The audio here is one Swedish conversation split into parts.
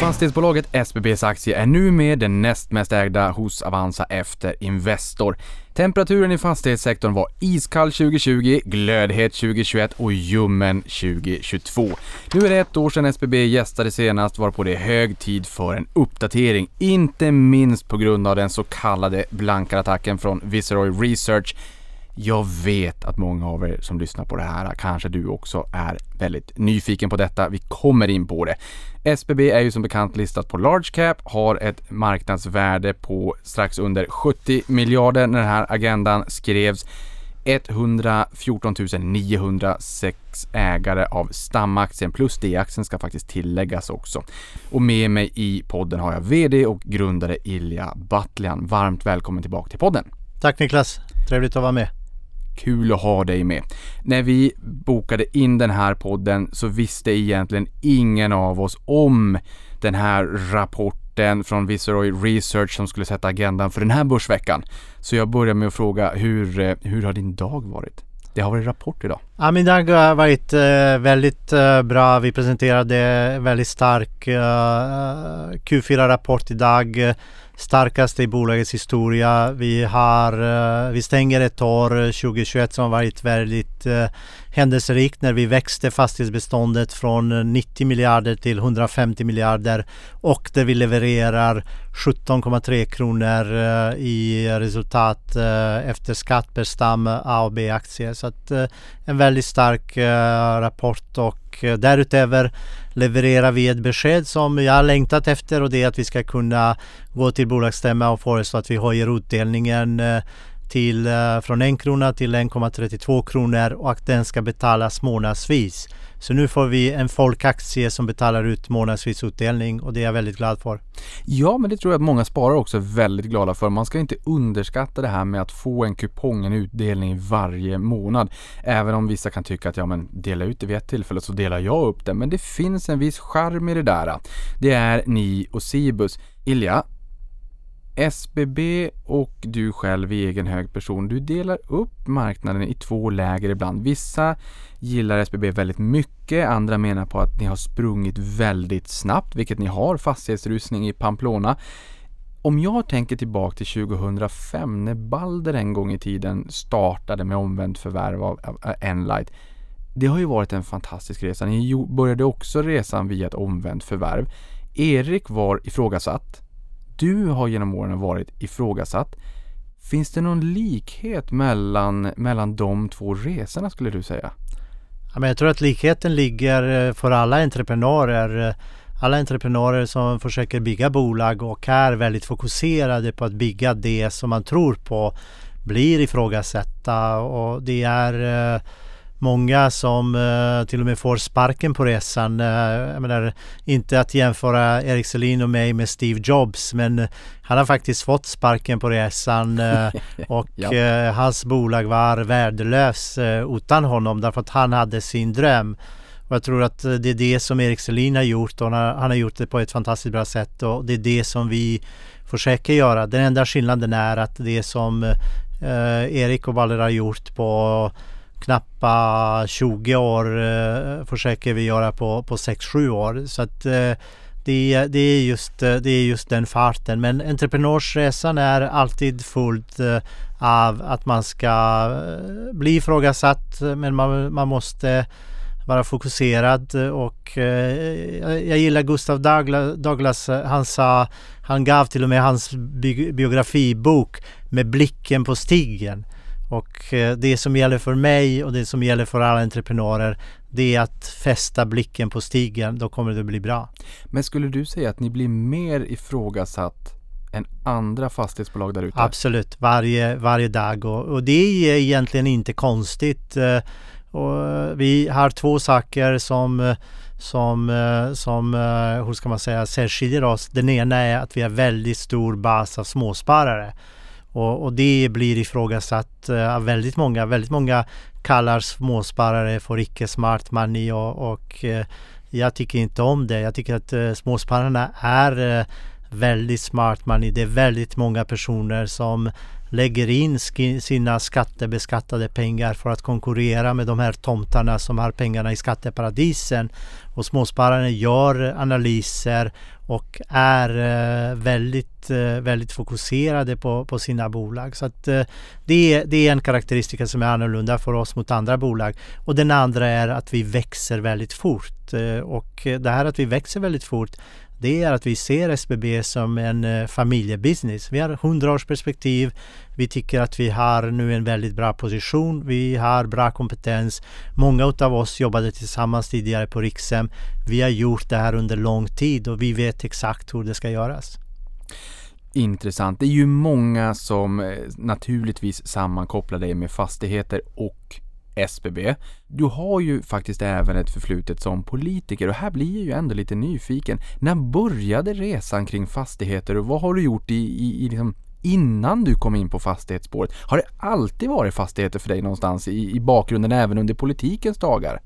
Fastighetsbolaget SBBs aktie är numera den näst mest ägda hos Avanza efter Investor. Temperaturen i fastighetssektorn var iskall 2020, glödhet 2021 och ljummen 2022. Nu är det ett år sedan SBB gästade senast varpå det är hög tid för en uppdatering. Inte minst på grund av den så kallade blankarattacken från Viceroy Research jag vet att många av er som lyssnar på det här, kanske du också är väldigt nyfiken på detta. Vi kommer in på det. SBB är ju som bekant listat på large cap, har ett marknadsvärde på strax under 70 miljarder när den här agendan skrevs. 114 906 ägare av stamaktien plus D-aktien ska faktiskt tilläggas också. Och med mig i podden har jag VD och grundare Ilja Batljan. Varmt välkommen tillbaka till podden. Tack Niklas, trevligt att vara med. Kul att ha dig med. När vi bokade in den här podden så visste egentligen ingen av oss om den här rapporten från Viceroy Research som skulle sätta agendan för den här börsveckan. Så jag börjar med att fråga hur, eh, hur har din dag varit? Det har varit rapport idag. Ja, min dag har varit eh, väldigt eh, bra. Vi presenterade väldigt stark eh, Q4-rapport idag starkaste i bolagets historia. Vi, har, eh, vi stänger ett år 2021 som har varit väldigt eh, händelserikt när vi växte fastighetsbeståndet från 90 miljarder till 150 miljarder och där vi levererar 17,3 kronor eh, i resultat efter skatt per stam A och B-aktier. Så att en väldigt stark eh, rapport och eh, därutöver levererar vi ett besked som jag har längtat efter och det är att vi ska kunna gå till bolagsstämma och föreslå att vi höjer utdelningen eh, till, eh, från 1 krona till 1,32 kronor och att den ska betalas månadsvis. Så nu får vi en folkaktie som betalar ut månadsvis utdelning och det är jag väldigt glad för. Ja, men det tror jag att många sparare också är väldigt glada för. Man ska inte underskatta det här med att få en kupong, en utdelning varje månad. Även om vissa kan tycka att ja, men dela ut det vid ett tillfälle så delar jag upp det. Men det finns en viss charm i det där. Det är ni och Cibus. Ilja, SBB och du själv i egen hög person, du delar upp marknaden i två läger ibland. Vissa gillar SBB väldigt mycket, andra menar på att ni har sprungit väldigt snabbt, vilket ni har, fastighetsrusning i Pamplona. Om jag tänker tillbaka till 2005 när Balder en gång i tiden startade med omvänt förvärv av Enlight. Det har ju varit en fantastisk resa. Ni började också resan via ett omvänt förvärv. Erik var ifrågasatt du har genom åren varit ifrågasatt. Finns det någon likhet mellan, mellan de två resorna skulle du säga? Ja, men jag tror att likheten ligger eh, för alla entreprenörer. Eh, alla entreprenörer som försöker bygga bolag och är väldigt fokuserade på att bygga det som man tror på blir ifrågasatta och det är eh, många som uh, till och med får sparken på resan. Uh, jag menar, inte att jämföra Erik Selin och mig med Steve Jobs men han har faktiskt fått sparken på resan uh, och ja. hans bolag var värdelös utan honom därför att han hade sin dröm. Och jag tror att det är det som Erik Selin har gjort och han har, han har gjort det på ett fantastiskt bra sätt och det är det som vi försöker göra. Den enda skillnaden är att det som Erik och Balder har gjort på knappa 20 år eh, försöker vi göra på, på 6-7 år. Så att eh, det, det, är just, eh, det är just den farten. Men entreprenörsresan är alltid fullt eh, av att man ska eh, bli ifrågasatt men man, man måste vara fokuserad och eh, jag gillar Gustav Douglas. Eh, han sa, han gav till och med hans bi biografibok med blicken på stigen. Och eh, det som gäller för mig och det som gäller för alla entreprenörer det är att fästa blicken på stigen. Då kommer det att bli bra. Men skulle du säga att ni blir mer ifrågasatt än andra fastighetsbolag där ute? Absolut, varje, varje dag. Och, och det är egentligen inte konstigt. Eh, och vi har två saker som som, eh, som hur ska man säga, särskiljer oss. Den ena är att vi har väldigt stor bas av småsparare. Och, och det blir ifrågasatt eh, av väldigt många. Väldigt många kallar småsparare för icke smart money och, och eh, jag tycker inte om det. Jag tycker att eh, småspararna är väldigt smart money. Det är väldigt många personer som lägger in sina skattebeskattade pengar för att konkurrera med de här tomtarna som har pengarna i skatteparadisen. Och småspararna gör analyser och är eh, väldigt, eh, väldigt fokuserade på, på sina bolag. Så att eh, det, är, det är en karaktäristika som är annorlunda för oss mot andra bolag. Och den andra är att vi växer väldigt fort. Och det här att vi växer väldigt fort det är att vi ser SBB som en eh, familjebusiness. Vi har 100 års perspektiv. Vi tycker att vi har nu en väldigt bra position. Vi har bra kompetens. Många av oss jobbade tillsammans tidigare på Riksem. Vi har gjort det här under lång tid och vi vet exakt hur det ska göras. Intressant. Det är ju många som eh, naturligtvis sammankopplar dig med fastigheter och SBB. Du har ju faktiskt även ett förflutet som politiker och här blir jag ju ändå lite nyfiken. När började resan kring fastigheter och vad har du gjort i, i, i liksom innan du kom in på fastighetsspåret? Har det alltid varit fastigheter för dig någonstans i, i bakgrunden även under politikens dagar?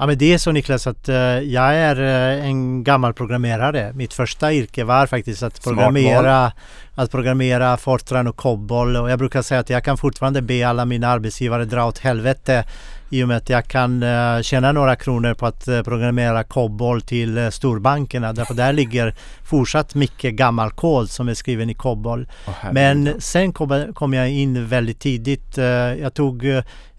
Ja men det är så Niklas att uh, jag är uh, en gammal programmerare. Mitt första yrke var faktiskt att programmera, att programmera Fortran och COBOL. Och jag brukar säga att jag kan fortfarande be alla mina arbetsgivare dra åt helvete i och med att jag kan uh, tjäna några kronor på att uh, programmera COBOL till uh, storbankerna. Därför där ligger fortsatt mycket gammal kod som är skriven i COBOL. Oh, Men sen kom, kom, jag in väldigt tidigt. jag tog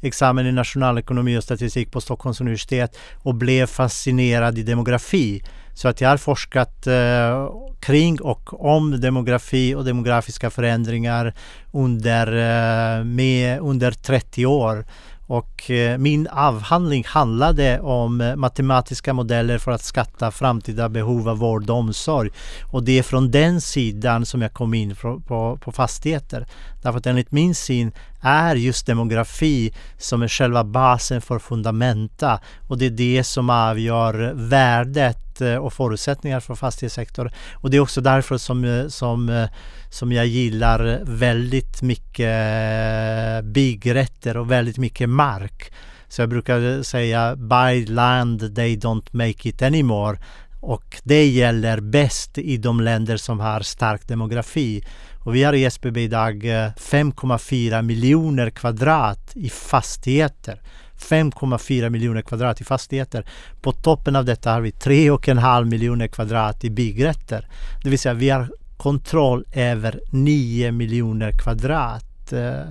examen i nationalekonomi och statistik på Stockholms universitet och blev fascinerad i demografi. Så att jag har forskat eh, kring och om demografi och demografiska förändringar under, eh, med, under 30 år. Och eh, min avhandling handlade om eh, matematiska modeller för att skatta framtida behov av vård och omsorg. Och det är från den sidan som jag kom in på, på fastigheter. Därför att enligt min syn är just demografi som är själva basen för fundamenta och det är det som avgör värdet eh, och förutsättningar för fastighetssektorn. Och det är också därför som, eh, som eh, som jag gillar väldigt mycket byggrätter och väldigt mycket mark. Så jag brukar säga buy land, they don't make it anymore. Och det gäller bäst i de länder som har stark demografi. Och vi har i SBB idag eh, 5,4 miljoner kvadrat i fastigheter. 5,4 miljoner kvadrat i fastigheter. På toppen av detta har vi 3,5 miljoner kvadrat i byggrätter. Det vill säga vi har kontroll över 9 miljoner kvadrat. Eh,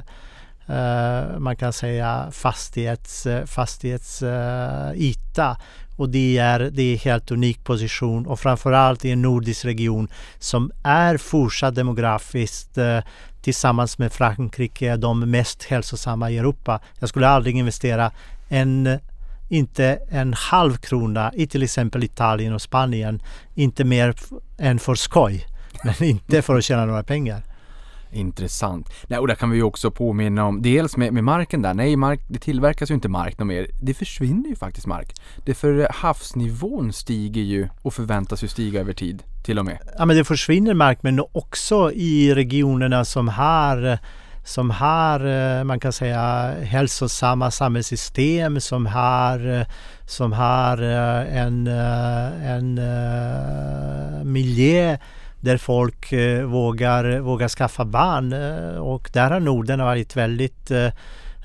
eh, man kan säga fastighets, fastighetsyta. Och det är, det är helt unik position och framförallt i en nordisk region som är fortsatt demografiskt eh, tillsammans med Frankrike de mest hälsosamma i Europa. Jag skulle aldrig investera en inte en halv krona i till exempel Italien och Spanien. Inte mer än för skoj. Men inte för att tjäna några pengar. Intressant. Nej, och där kan vi ju också påminna om, dels med, med marken där, nej mark, det tillverkas ju inte mark någon mer. Det försvinner ju faktiskt mark. Det för eh, havsnivån stiger ju och förväntas ju stiga över tid till och med. Ja men det försvinner mark men också i regionerna som har som har, eh, man kan säga, hälsosamma samhällssystem, som har, eh, som har en, en miljö där folk eh, vågar, vågar skaffa barn eh, och där har Norden varit väldigt eh,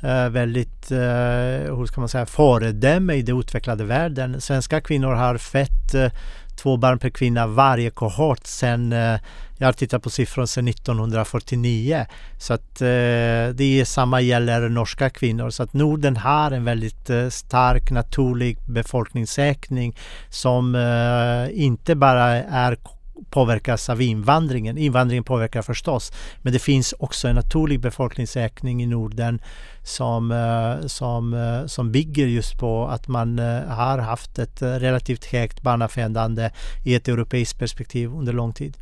eh väldigt, eh, hur ska man säga, föredöme i den utvecklade världen. Svenska kvinnor har fött två barn per kvinna varje kohort sen, jag har tittat på siffror sedan 1949. Så att det är samma gäller norska kvinnor. Så att Norden har en väldigt stark naturlig befolkningsökning som inte bara är påverkas av invandringen. Invandringen påverkar förstås, men det finns också en naturlig befolkningsökning i Norden som, eh, som, eh, som bygger just på att man eh, har haft ett relativt högt barnafödande i ett europeiskt perspektiv under lång tid.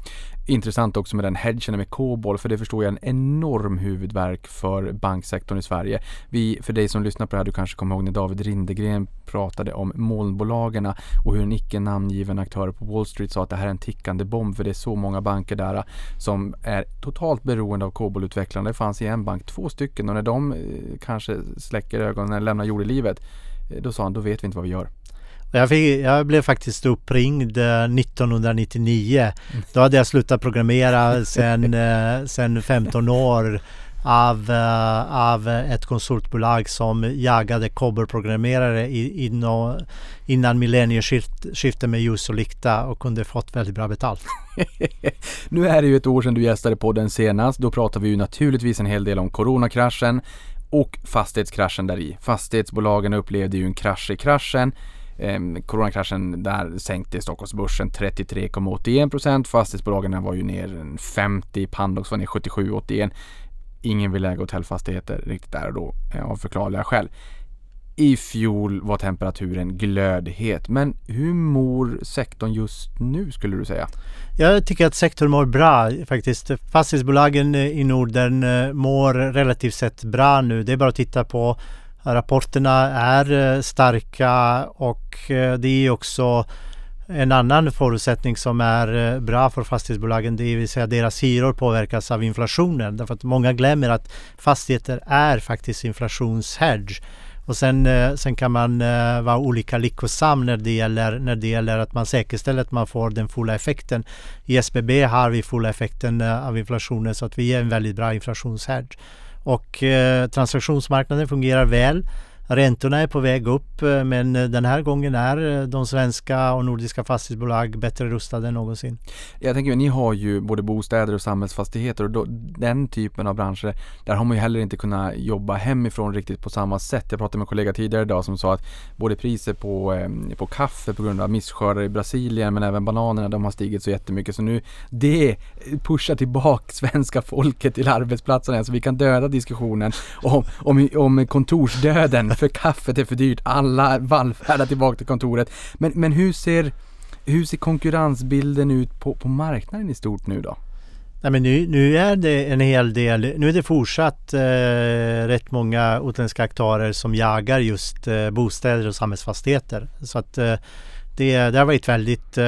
Intressant också med den hedgen med Kobol för det förstår jag är en enorm huvudvärk för banksektorn i Sverige. Vi, för dig som lyssnar på det här, du kanske kommer ihåg när David Rindegren pratade om molnbolagen och hur en icke namngiven aktör på Wall Street sa att det här är en tickande bomb för det är så många banker där äh, som är totalt beroende av Kobol-utvecklarna. Det fanns i en bank två stycken och när de äh, kanske släcker ögonen eller lämnar jordelivet, äh, då sa han, då vet vi inte vad vi gör. Jag, fick, jag blev faktiskt uppringd eh, 1999. Då hade jag slutat programmera sen, eh, sen 15 år av, eh, av ett konsultbolag som jagade i, nå- innan millennieskiftet med ljus och lykta och kunde fått väldigt bra betalt. Nu är det ju ett år sedan du gästade podden senast. Då pratade vi ju naturligtvis en hel del om coronakraschen och fastighetskraschen där i. Fastighetsbolagen upplevde ju en krasch i kraschen. Eh, coronakraschen där sänkte Stockholmsbörsen 33,81% Fastighetsbolagen var ju ner 50, Pandox var ner 77,81. Ingen vill äga hotellfastigheter riktigt där och då eh, av förklarliga skäl. I fjol var temperaturen glödhet. Men hur mår sektorn just nu skulle du säga? Jag tycker att sektorn mår bra faktiskt. Fastighetsbolagen eh, i Norden eh, mår relativt sett bra nu. Det är bara att titta på rapporterna är eh, starka och eh, det är också en annan förutsättning som är eh, bra för fastighetsbolagen, det vill säga deras hyror påverkas av inflationen. Därför att många glömmer att fastigheter är faktiskt inflationshedge. Och sen, sen kan man vara olika lyckosam när det, gäller, när det gäller att man säkerställer att man får den fulla effekten. I SBB har vi fulla effekten av inflationen så att vi är en väldigt bra inflationshedge. Och eh, transaktionsmarknaden fungerar väl. Räntorna är på väg upp eh, men eh, den här gången är eh, de svenska och nordiska fastighetsbolag bättre rustade än någonsin. Jag tänker, ni har ju både bostäder och samhällsfastigheter och då, den typen av branscher, där har man ju heller inte kunnat jobba hemifrån riktigt på samma sätt. Jag pratade med en kollega tidigare idag som sa att både priser på, på kaffe på grund av misskördar i Brasilien men även bananerna, de har stigit så jättemycket. Så nu, det pushar tillbaka svenska folket till arbetsplatserna så vi kan döda diskussionen om, om, om kontorsdöden för kaffet är för dyrt. Alla vallfärdar tillbaka till kontoret. Men, men hur ser hur ser konkurrensbilden ut på, på marknaden i stort nu då? Nej, men nu, nu är det en hel del, nu är det fortsatt eh, rätt många utländska aktörer som jagar just eh, bostäder och samhällsfastigheter. Så att eh, det, det har varit väldigt, eh,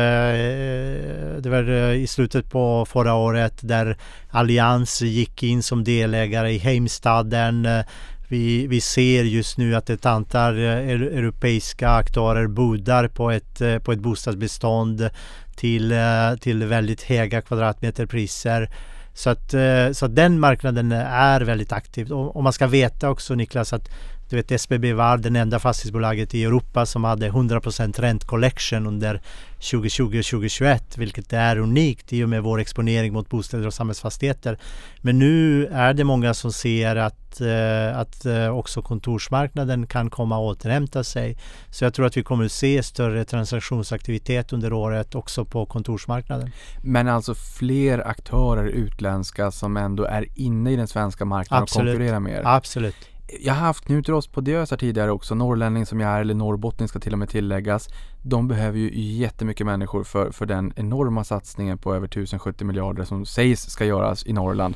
det var eh, i slutet på förra året där Allians gick in som delägare i Heimstaden. Eh, vi, vi ser just nu att ett antal eh, europeiska aktörer budar på ett, eh, på ett bostadsbestånd till, eh, till väldigt höga kvadratmeterpriser. Så att, så att den marknaden är väldigt aktiv. Och, och man ska veta också Niklas att du vet SBB var det enda fastighetsbolaget i Europa som hade 100% rent collection under 2020 och 2021 vilket är unikt i och med vår exponering mot bostäder och samhällsfastigheter. Men nu är det många som ser att, eh, att eh, också kontorsmarknaden kan komma att återhämta sig. Så jag tror att vi kommer att se större transaktionsaktivitet under året också på kontorsmarknaden. Men alltså fler aktörer utländska som ändå är inne i den svenska marknaden Absolut. och konkurrerar med er. Absolut. Jag har haft Knut Ross på Diös här tidigare också, norrlänning som jag är, eller norrbottning ska till och med tilläggas. De behöver ju jättemycket människor för, för den enorma satsningen på över 1070 miljarder som sägs ska göras i Norrland.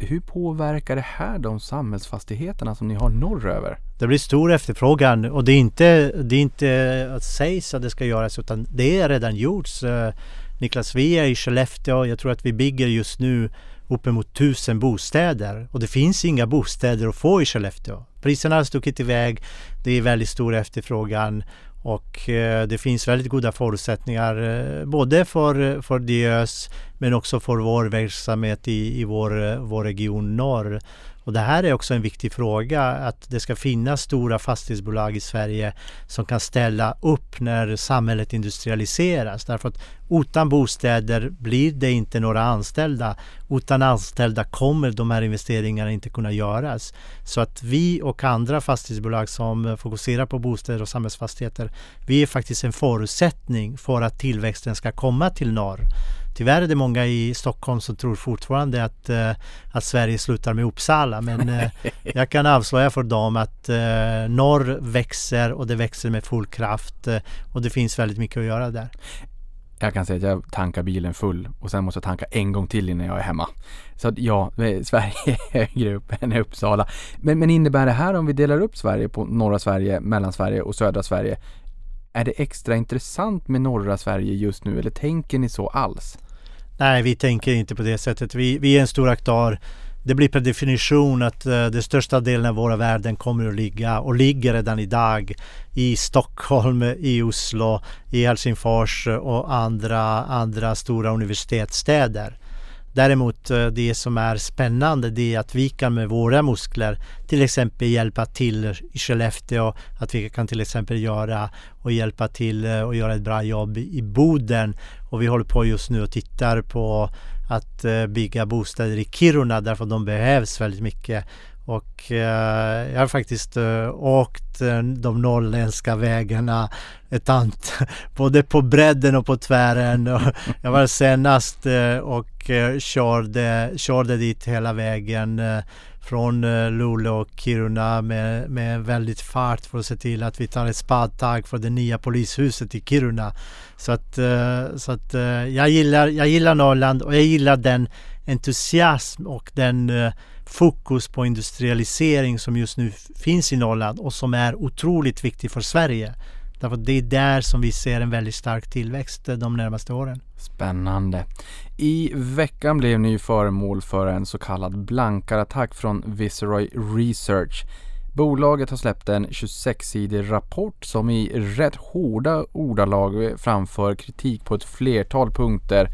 Hur påverkar det här de samhällsfastigheterna som ni har norröver? Det blir stor efterfrågan och det är inte, det är inte att sägs att det ska göras utan det är redan gjorts. Eh, Niklas, vi är i Skellefteå. Jag tror att vi bygger just nu uppemot tusen bostäder och det finns inga bostäder att få i Skellefteå. Priserna har stuckit iväg. Det är väldigt stor efterfrågan och eh, det finns väldigt goda förutsättningar eh, både för, eh, för Diös men också för vår verksamhet i, i vår, vår region norr. Och det här är också en viktig fråga att det ska finnas stora fastighetsbolag i Sverige som kan ställa upp när samhället industrialiseras. Därför att utan bostäder blir det inte några anställda. Utan anställda kommer de här investeringarna inte kunna göras. Så att vi och andra fastighetsbolag som fokuserar på bostäder och samhällsfastigheter, vi är faktiskt en förutsättning för att tillväxten ska komma till norr. Tyvärr är det många i Stockholm som tror fortfarande att, eh, att Sverige slutar med Uppsala. Men eh, jag kan avslöja för dem att eh, norr växer och det växer med full kraft. Och det finns väldigt mycket att göra där. Jag kan säga att jag tankar bilen full och sen måste jag tanka en gång till innan jag är hemma. Så att ja, Sverige är högre upp än Uppsala. Men, men innebär det här om vi delar upp Sverige på norra Sverige, Mellansverige och södra Sverige. Är det extra intressant med norra Sverige just nu eller tänker ni så alls? Nej, vi tänker inte på det sättet. Vi, vi är en stor aktör. det blir per definition att eh, uh, den största delen av våra värden kommer att ligga och ligger redan idag i Stockholm, i Oslo, i Helsingfors eh, och andra, andra stora universitetsstäder. Däremot eh, det som är spännande det är att vi kan med våra muskler till exempel hjälpa till i Skellefteå. Att vi kan till exempel göra och hjälpa till eh, och göra ett bra jobb i Boden. Och vi håller på just nu och tittar på att eh, bygga bostäder i Kiruna därför att de behövs väldigt mycket. Och eh, jag har faktiskt eh, åkt eh, de norrländska vägarna ett ant både på bredden och på tvären. Och jag var senast eh, och eh, körde, körde dit hela vägen eh, från eh, Luleå och Kiruna med, med väldigt fart för att se till att vi tar ett spadtag för det nya polishuset i Kiruna. Så att, eh, så att jag, gillar, jag gillar Norrland och jag gillar den entusiasm och den fokus på industrialisering som just nu finns i Norrland och som är otroligt viktig för Sverige. Därför det är där som vi ser en väldigt stark tillväxt eh, de närmaste åren. Spännande. I veckan blev ni föremål för en så kallad blankarattack från Viceroy Research. Bolaget har släppt en 26-sidig rapport som i rätt hårda ordalag framför kritik på ett flertal punkter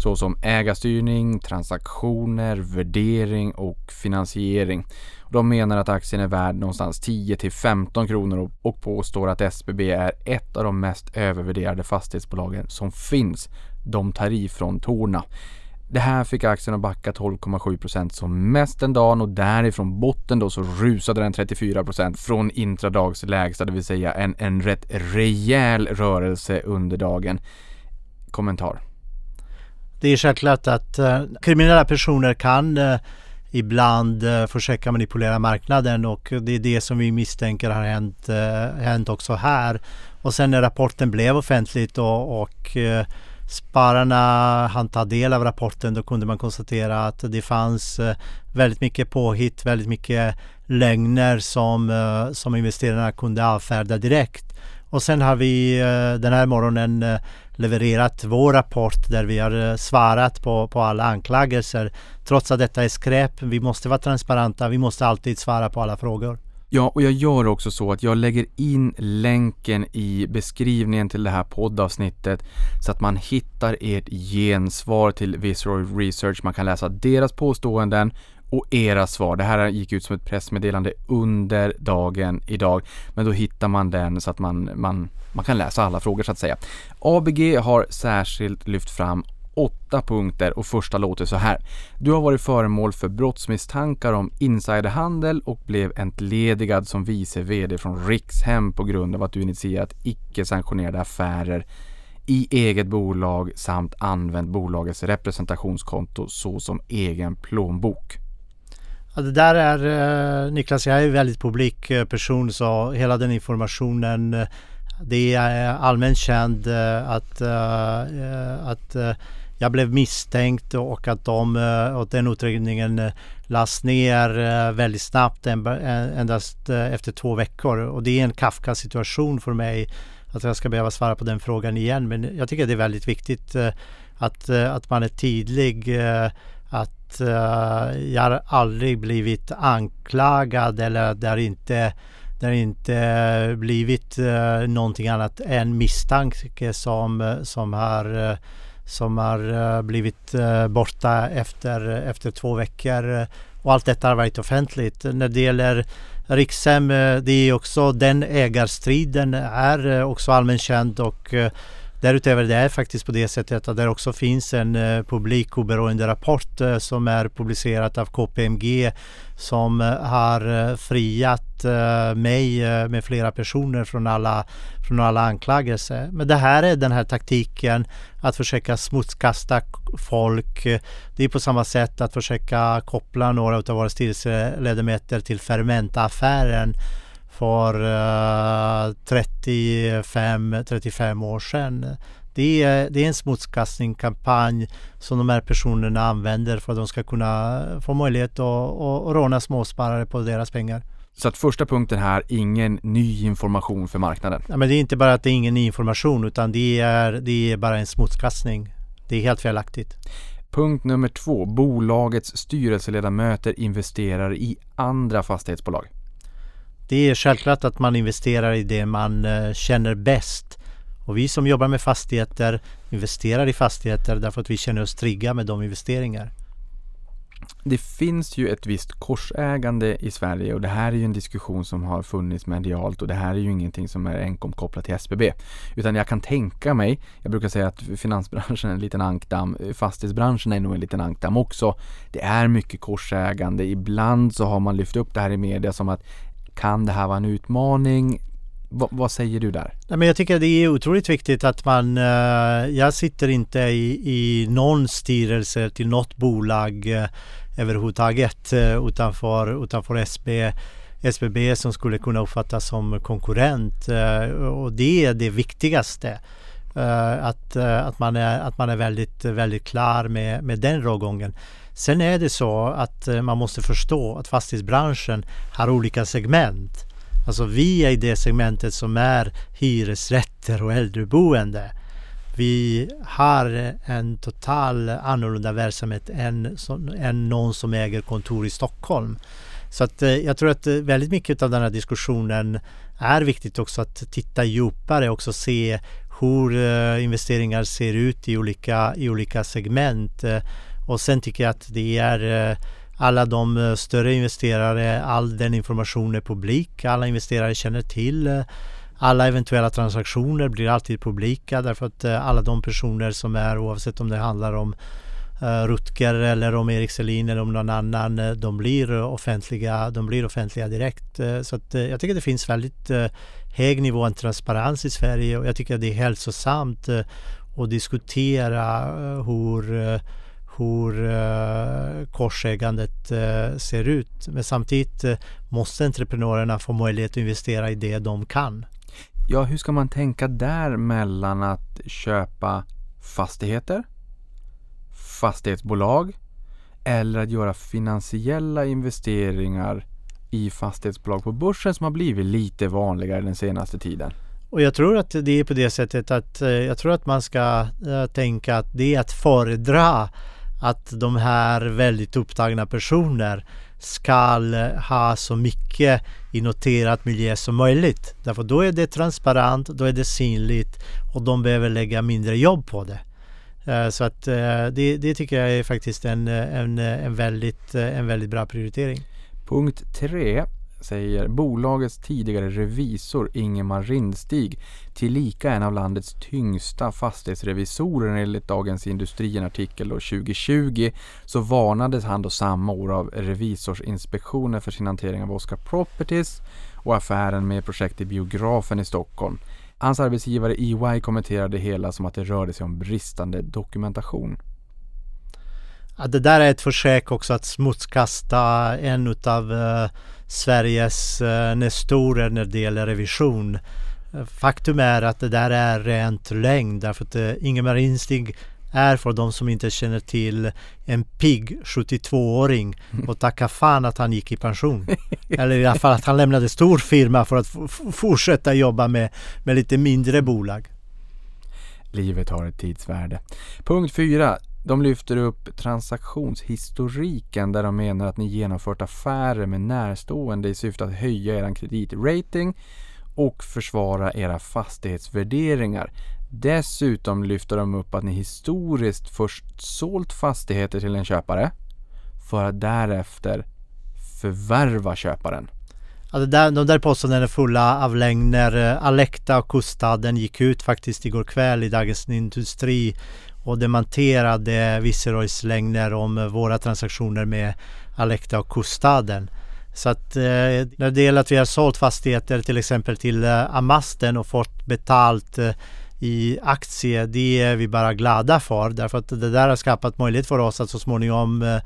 såsom ägarstyrning, transaktioner, värdering och finansiering. De menar att aktien är värd någonstans 10 till 15 kronor och påstår att SBB är ett av de mest övervärderade fastighetsbolagen som finns. De tar ifrån torna. Det här fick aktien att backa 12,7% som mest den dagen och därifrån botten då så rusade den 34% från intradags lägsta, det vill säga en, en rätt rejäl rörelse under dagen. Kommentar? Det är självklart att eh, kriminella personer kan eh, ibland eh, försöka manipulera marknaden och det är det som vi misstänker har hänt, eh, hänt också här. Och sen när rapporten blev offentligt och, och eh, spararna hann ta del av rapporten då kunde man konstatera att det fanns eh, väldigt mycket påhitt, väldigt mycket lögner som, som investerarna kunde avfärda direkt. Och sen har vi den här morgonen levererat vår rapport där vi har eh, svarat på, på alla anklagelser. Trots att detta är skräp. Vi måste vara transparenta. Vi måste alltid svara på alla frågor. Ja, och jag gör också så att jag lägger in länken i beskrivningen till det här poddavsnittet så att man hittar ert gensvar till Viceroy Research. Man kan läsa deras påståenden och era svar. Det här gick ut som ett pressmeddelande under dagen idag. Men då hittar man den så att man, man, man kan läsa alla frågor så att säga. ABG har särskilt lyft fram åtta punkter och första låter så här. Du har varit föremål för brottsmisstankar om insiderhandel och blev entledigad som vice VD från Rikshem på grund av att du initierat icke sanktionerade affärer i eget bolag samt använt bolagets representationskonto såsom egen plånbok. Ja, det där är eh, Niklas, jag är en väldigt publik person så hela den informationen eh, det är eh, allmänt känd eh, att, eh, att jag blev misstänkt och att de, och den utredningen lades ner väldigt snabbt endast efter två veckor. Och det är en Kafka situation för mig att jag ska behöva svara på den frågan igen. Men jag tycker det är väldigt viktigt att, att man är tydlig att jag har aldrig blivit anklagad eller det inte, det har inte eh, blivit eh, någonting annat än misstanke som, eh, som har, som har blivit borta efter, efter två veckor. Och allt detta har varit offentligt. När det gäller Rikshem, det är också den ägarstriden är också allmänt känd och Därutöver det är faktiskt på det sättet att det också finns en eh, publik oberoende rapport eh, som är publicerad av KPMG som eh, har friat friat mig eh, med flera personer från alla, från alla anklagelser. Men det här är den här taktiken att försöka smutskasta folk. Det är på samma sätt att försöka koppla några av våra styrelseledamöter till Fermenta-affären för eh, 35-35 år sedan. Det är, det är en smutskastningskampanj som de här personerna använder för att de ska kunna få möjlighet att, att råna småsparare på deras pengar. Så att första punkten här, ingen ny information för marknaden? Ja, men det är inte bara att det är ingen ny information utan det är, det är bara en smutskastning. Det är helt felaktigt. Punkt nummer två. Bolagets styrelseledamöter investerar i andra fastighetsbolag. Det är självklart att man investerar i det man eh, känner bäst. Och vi som jobbar med fastigheter investerar i fastigheter därför att vi känner oss trygga med de investeringar. Det finns ju ett visst korsägande i Sverige och det här är ju en diskussion som har funnits medialt och det här är ju ingenting som är enkom kopplat till SBB. Utan jag kan tänka mig, jag brukar säga att finansbranschen är en liten ankdamm, fastighetsbranschen är nog en liten ankdamm också. Det är mycket korsägande. Ibland så har man lyft upp det här i media som att kan det här vara en utmaning? V vad säger du där? Nej, men jag tycker det är otroligt viktigt att man... Eh, jag sitter inte i, i någon styrelse till något bolag eh, överhuvudtaget eh, utanför, utanför SB, SBB som skulle kunna uppfattas som konkurrent. Eh, och det är det viktigaste. Eh, att, att, man är, att man är väldigt, väldigt klar med, med den rågången. Sen är det så att man måste förstå att fastighetsbranschen har olika segment. Alltså vi är i det segmentet som är hyresrätter och äldreboende. Vi har en total annorlunda verksamhet än, än någon som äger kontor i Stockholm. Så att eh, jag tror att eh, väldigt mycket av den här diskussionen är viktigt också att titta djupare och se hur eh, investeringar ser ut i olika, i olika segment. Och sen tycker jag att det är alla de eh, större investerare, all den information är publik. Alla investerare känner till eh, alla eventuella transaktioner blir alltid publika därför att eh, alla de personer som är oavsett om det handlar om Rutger eller om Erik Selin eller om någon annan, de blir offentliga, de blir offentliga direkt. Så att jag tycker det finns väldigt hög nivå av transparens i Sverige och jag tycker det är hälsosamt att diskutera hur hur uh, korsägandet uh, ser ut. Men samtidigt uh, måste entreprenörerna få möjlighet att investera i det de kan. Ja, hur ska man tänka där mellan att köpa fastigheter, fastighetsbolag eller att göra finansiella investeringar i fastighetsbolag på börsen som har blivit lite vanligare den senaste tiden? Och jag tror att det är på det sättet att jag tror att man ska tänka att det är att föredra att de här väldigt upptagna personer ska ha så mycket i noterat miljö som möjligt. Därför då är det transparent, då är det synligt och de behöver lägga mindre jobb på det. Eh, så att eh, det, det tycker jag är faktiskt en, eh, en, en, väldigt, en väldigt bra prioritering. Punkt 3 säger bolagets tidigare revisor Ingemar Rindstig tillika en av landets tyngsta fastighetsrevisorer enligt Dagens Industri en artikel 2020 så varnades han då samma år av Revisorsinspektionen för sin hantering av Oscar Properties och affären med projektet Biografen i Stockholm. Hans arbetsgivare EY kommenterade det hela som att det rörde sig om bristande dokumentation. Ja, det där är ett försök också att smutskasta en utav uh, Sveriges uh, nestorer när det gäller revision. Faktum är att det där är rent lögn därför att uh, Ingemar Instig är för de som inte känner till en pigg 72-åring mm. och tacka fan att han gick i pension. Eller i alla fall att han lämnade stor firma för att fortsätta jobba med, med lite mindre bolag. Livet har ett tidsvärde. Punkt 4. De lyfter upp transaktionshistoriken där de menar att ni genomfört affärer med närstående i syfte att höja er kreditrating och försvara era fastighetsvärderingar. Dessutom lyfter de upp att ni historiskt först sålt fastigheter till en köpare för att därefter förvärva köparen. Ja, det där, de där påståendena är fulla av lögner. Eh, Alekta och Kustaden gick ut faktiskt igår kväll i Dagens Industri och dementerade Viceroys lögner om eh, våra transaktioner med Alekta och Kustaden. Så att eh, när det gäller att vi har sålt fastigheter till exempel till eh, Amasten och fått betalt eh, i aktier, det är vi bara glada för därför att det där har skapat möjlighet för oss att så småningom eh,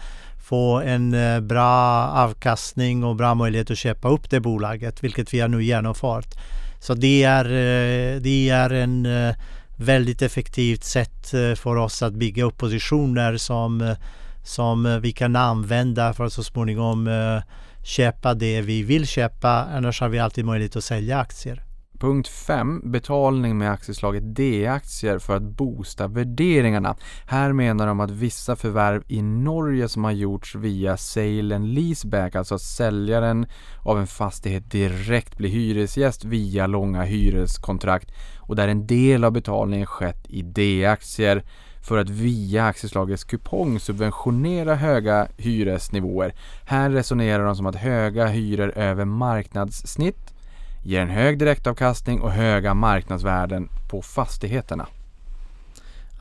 få en eh, bra avkastning och bra möjlighet att köpa upp det bolaget, vilket vi har nu genomfört. Så det är, eh, det är en eh, väldigt effektivt sätt eh, för oss att bygga upp positioner som, eh, som eh, vi kan använda för att så småningom köpa det vi vill köpa. Annars har vi alltid möjlighet att sälja aktier. Punkt 5. Betalning med aktieslaget D-aktier för att boosta värderingarna. Här menar de att vissa förvärv i Norge som har gjorts via sale and leaseback, alltså att säljaren av en fastighet direkt blir hyresgäst via långa hyreskontrakt och där en del av betalningen skett i D-aktier för att via aktieslagets kupong subventionera höga hyresnivåer. Här resonerar de som att höga hyror över marknadssnitt ger en hög direktavkastning och höga marknadsvärden på fastigheterna.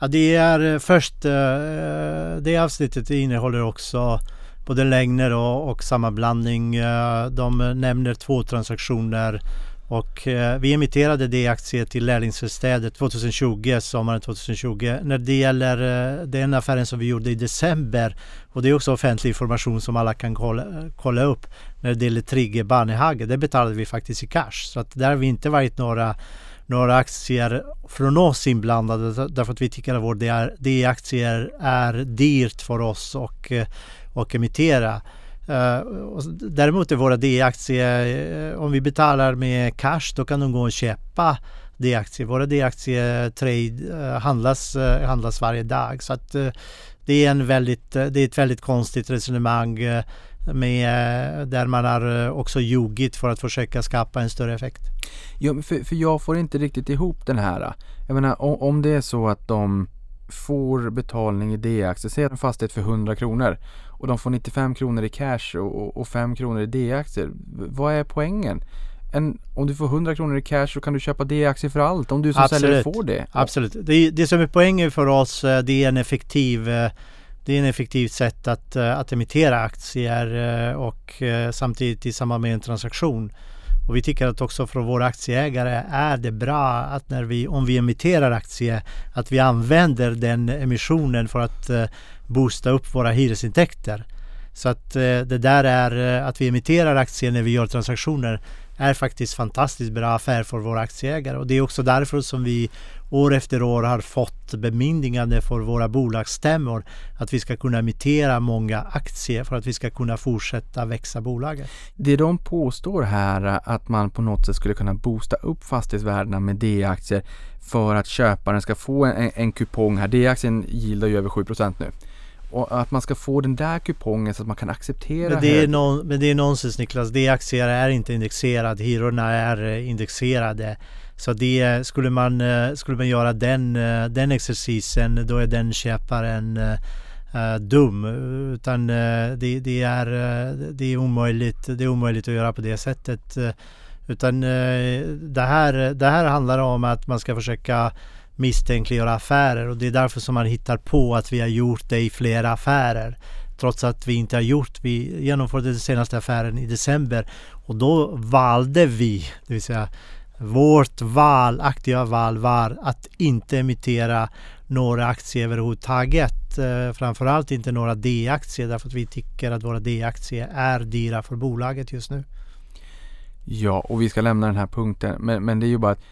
Ja, det är eh, först, eh, det avsnittet innehåller också både längder och, och sammanblandning. Eh, de nämner två transaktioner och eh, vi emitterade D-aktier till Lärlingsverkstäder 2020, sommaren 2020. När det gäller eh, den affären som vi gjorde i december och det är också offentlig information som alla kan kolla, eh, kolla upp. När det gäller Trigge Barnehage, det betalade vi faktiskt i cash. Så att där har vi inte varit några några aktier från oss inblandade därför att vi tycker att vår D-aktier är dyrt för oss och, eh, och emittera. Uh, däremot är våra D-aktier, uh, eh, om vi betalar med cash då kan de gå och köpa D-aktier. Våra D-aktier eh, trade uh, handlas, handlas varje dag. Så att det är, en väldigt, det är ett väldigt konstigt resonemang med, där man har också ljugit för att försöka skapa en större effekt. Ja, för, för jag får inte riktigt ihop den här. Jag menar om, om det är så att de får betalning i D-aktier, säg en fastighet för 100 kronor och de får 95 kronor i cash och, och 5 kronor i D-aktier. Vad är poängen? En, om du får 100 kronor i cash så kan du köpa D-aktier för allt om du som Absolut. säljare får det. Absolut. Det, det som är poängen för oss eh, det är en effektiv eh, det är en effektivt sätt att, eh, att emittera aktier och samtidigt i samband med en transaktion. Och vi tycker att också för våra aktieägare är det bra att när vi, om vi emitterar aktier, att vi använder den emissionen för att boosta upp våra hyresintäkter. Så att eh, det där är eh, att vi emitterar aktier när vi gör transaktioner är faktiskt fantastiskt bra affär för våra aktieägare och det är också därför som vi år efter år har fått bemyndigande för våra bolagsstämmor att vi ska kunna emittera många aktier för att vi ska kunna fortsätta växa bolaget. Det de påstår här att man på något sätt skulle kunna boosta upp fastighetsvärdena med D-aktier för att köparen ska få en, en kupong här. D-aktien gillar ju över 7% nu och att man ska få den där kupongen så att man kan acceptera men det, är non, men det är nonsens Niklas. D-aktier är inte indexerade. Hyrorna är eh, indexerade. Så det, skulle, man, eh, skulle man göra den, eh, den exercisen då är den köparen uh, dum. Utan uh, det, det, är, det, är omöjligt, det är omöjligt att göra på det sättet. Utan det, här, det här handlar om att man ska försöka misstänkliggöra affärer och det är därför som man hittar på att vi har gjort det i flera affärer. Trots att vi inte har gjort, vi genomförde den senaste affären i december och då valde vi, det vill säga vårt val, aktiva val var att inte emittera några aktier överhuvudtaget. Eh, framförallt inte några D-aktier därför att vi tycker att våra D-aktier är dyra för bolaget just nu. Ja, och vi ska lämna den här punkten. Men, men det är ju bara att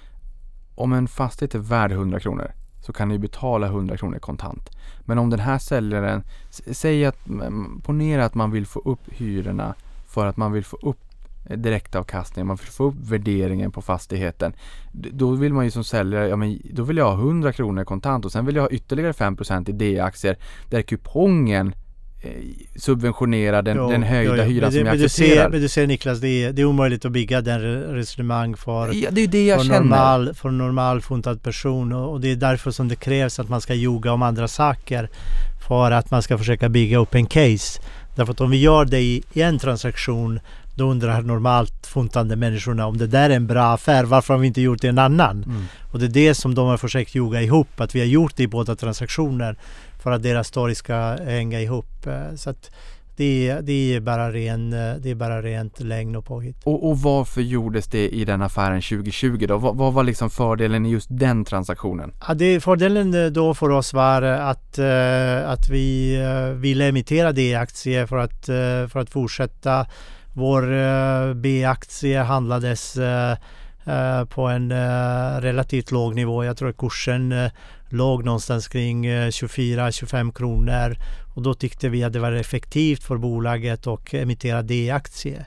om en fastighet är värd 100 kronor så kan ni betala 100 kronor kontant. Men om den här säljaren, säg att, ponera att man vill få upp hyrorna för att man vill få upp eh, direktavkastningen, man vill få upp värderingen på fastigheten. Då vill man ju som säljare, ja men då vill jag ha 100 kronor kontant och sen vill jag ha ytterligare 5% i D-aktier där kupongen subventionera den, jo, den höjda jo, jo. hyran men, som jag accepterar. Du ser, men du ser Niklas, det är, det är omöjligt att bygga den resonemang för, ja, det är det jag för, känner. normal, för en normal funtad person och, och, det är därför som det krävs att man ska ljuga om andra saker för att man ska försöka bygga upp en case. Därför att om vi gör det i, i en transaktion då undrar normalt funtande människorna om det där är en bra affär, varför har vi inte gjort det i en annan? Mm. Och det är det som de har försökt ljuga ihop, att vi har gjort det i båda transaktioner för att deras story ska hänga ihop. Eh, så att det, det, är bara ren, eh, det är bara rent lögn och påhitt. Och, och varför gjordes det i den affären 2020 då? Vad, vad var liksom fördelen i just den transaktionen? Ja, det, fördelen eh, då för oss var att, att vi ville emittera D-aktier för att, för att fortsätta. Vår B-aktie handlades på en relativt låg nivå. Jag tror att kursen låg någonstans kring eh, 24-25 kronor och då tyckte vi att det var effektivt för bolaget att emittera D-aktier.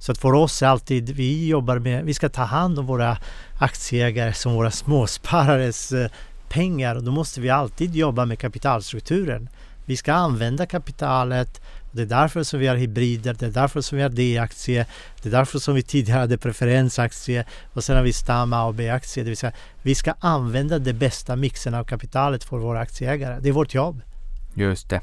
Så att för oss är alltid, vi jobbar med, vi ska ta hand om våra aktieägare som våra småsparares eh, pengar och då måste vi alltid jobba med kapitalstrukturen. Vi ska använda kapitalet det är därför som vi har hybrider, det är därför som vi har D-aktie, det är därför som vi tidigare hade preferensaktie och sen har vi stam A och B-aktie. Det vill säga, vi ska använda den bästa mixen av kapitalet för våra aktieägare. Det är vårt jobb. Just det.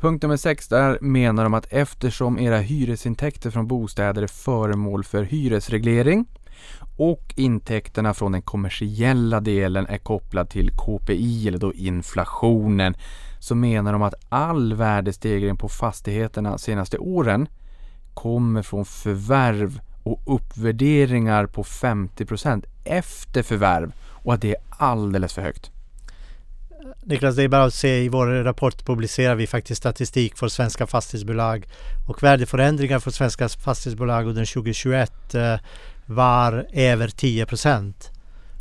Punkt nummer sex, där menar de att eftersom era hyresintäkter från bostäder är föremål för hyresreglering och intäkterna från den kommersiella delen är kopplad till KPI eller då inflationen så menar de att all värdestegring på fastigheterna senaste åren kommer från förvärv och uppvärderingar på 50% efter förvärv och att det är alldeles för högt. Niklas, det är bara att se i vår rapport publicerar vi faktiskt statistik för svenska fastighetsbolag och värdeförändringar för svenska fastighetsbolag under 2021 eh, var över 10 procent.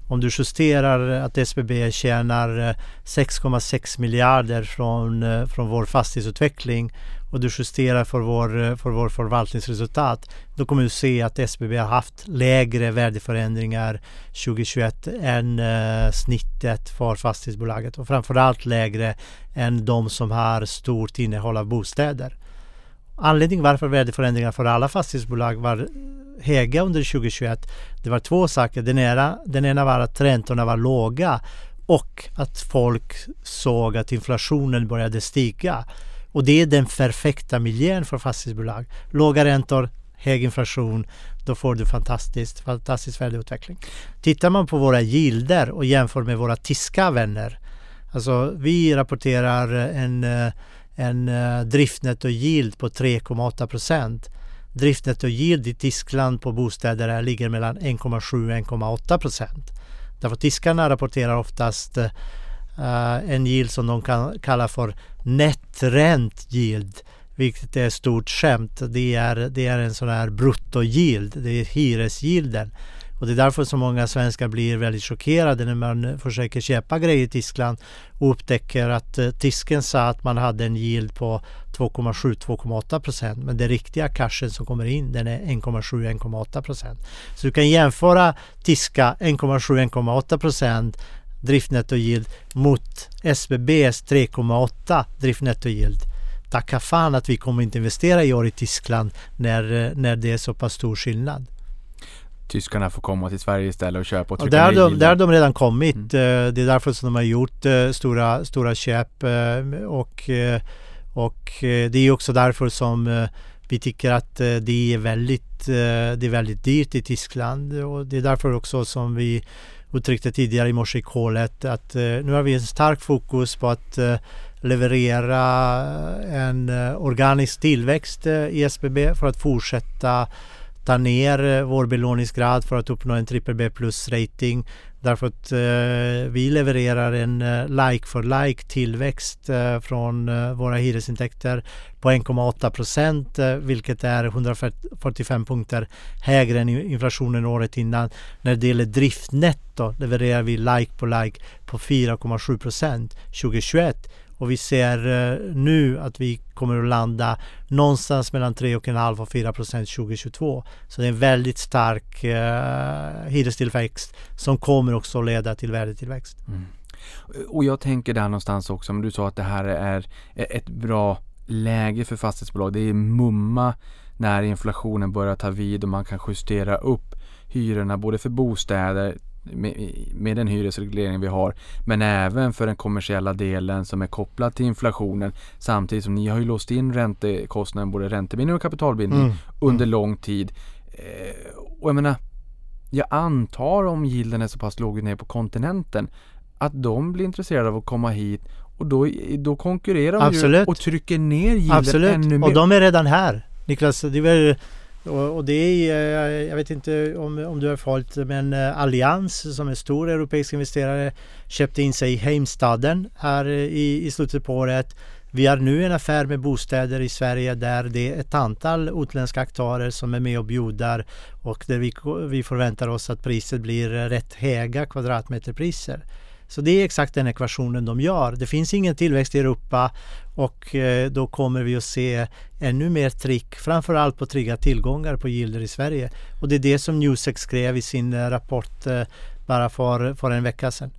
Om du justerar att SBB tjänar eh, 6,6 miljarder från, eh, från vår fastighetsutveckling och du justerar för vår, eh, för vår förvaltningsresultat då kommer du se att SBB har haft lägre värdeförändringar 2021 än eh, snittet för fastighetsbolaget och framförallt lägre än de som har stort innehåll av bostäder. Anledningen varför värdeförändringar för alla fastighetsbolag var höga under 2021 det var två saker. Den ena, den ena var att räntorna var låga och att folk såg att inflationen började stiga. Och det är den perfekta miljön för fastighetsbolag. Låga räntor, hög inflation, då får du fantastiskt, fantastisk värdeutveckling. Tittar man på våra gilder och jämför med våra tyska vänner. Alltså vi rapporterar en, eh, en eh, driftnetto-yield på 3,8 procent. Driftnetto-yield i Tyskland på bostäder ligger mellan 1,7 och 1,8 procent. Därför tyskarna rapporterar oftast uh, en yield som de kan kalla för net yield vilket är ett stort skämt. Det är, det är en sån här brutto-yield, det är hyresgilden. Och det är därför så många svenskar blir väldigt chockerade när man försöker köpa grejer i Tyskland och upptäcker att eh, tysken sa att man hade en yield på 2,7-2,8 procent. Men den riktiga cashen som kommer in den är 1,7-1,8 procent. Så du kan jämföra tyska 1,7-1,8 procent driftnetto yield mot SBBs 3,8 driftnetto yield. Tacka fan att vi kommer inte investera i år i Tyskland när, eh, när det är så pass stor skillnad tyskarna får komma till Sverige istället och köpa och trycka och där, de, där har de redan kommit. Mm. Eh, det är därför som de har gjort eh, stora, stora köp eh, och, och det är också därför som vi tycker att det är väldigt, det är väldigt dyrt i Tyskland och det är därför också som vi uttryckte tidigare i morse i kolet att nu har vi en stark fokus på att leverera en organisk tillväxt i SBB för att fortsätta ta ner eh, vår belåningsgrad för att uppnå en BBB-plus-rating. Därför att eh, vi levererar en eh, like for like tillväxt eh, från eh, våra hyresintäkter på 1,8 procent eh, vilket är 145 punkter högre än inflationen året innan. När det gäller driftnetto levererar vi like på like på 4,7 procent 2021 och vi ser eh, nu att vi kommer att landa någonstans mellan 3,5 och 4 procent 2022. Så det är en väldigt stark eh, hyrestillväxt som kommer också att leda till värdetillväxt. Mm. Och jag tänker där någonstans också, men du sa att det här är ett bra läge för fastighetsbolag. Det är mumma när inflationen börjar ta vid och man kan justera upp hyrorna både för bostäder med, med den hyresreglering vi har. Men även för den kommersiella delen som är kopplad till inflationen. Samtidigt som ni har ju låst in räntekostnaden, både räntebindning och kapitalbindning mm. under lång tid. Eh, och jag menar, jag antar om gilden är så pass låg ner på kontinenten att de blir intresserade av att komma hit och då, då konkurrerar de Absolut. ju och trycker ner gilden Absolut. ännu mer. Och de är redan här. Niklas, det är och, och, det är, eh, jag vet inte om, om du har följt, men eh, Allians som är stor europeisk investerare köpte in sig i Heimstaden här eh, i, i slutet på året. Vi har nu en affär med bostäder i Sverige där det är ett antal utländska aktörer som är med och bjuder och där vi, vi förväntar oss att priset blir rätt höga kvadratmeterpriser. Så det är exakt den ekvationen de gör. Det finns ingen tillväxt i Europa och eh, då kommer vi att se ännu mer trick, framförallt på trygga tillgångar på gilder i Sverige. Och det är det som Newsec skrev i sin eh, rapport eh, bara för, för en vecka sedan.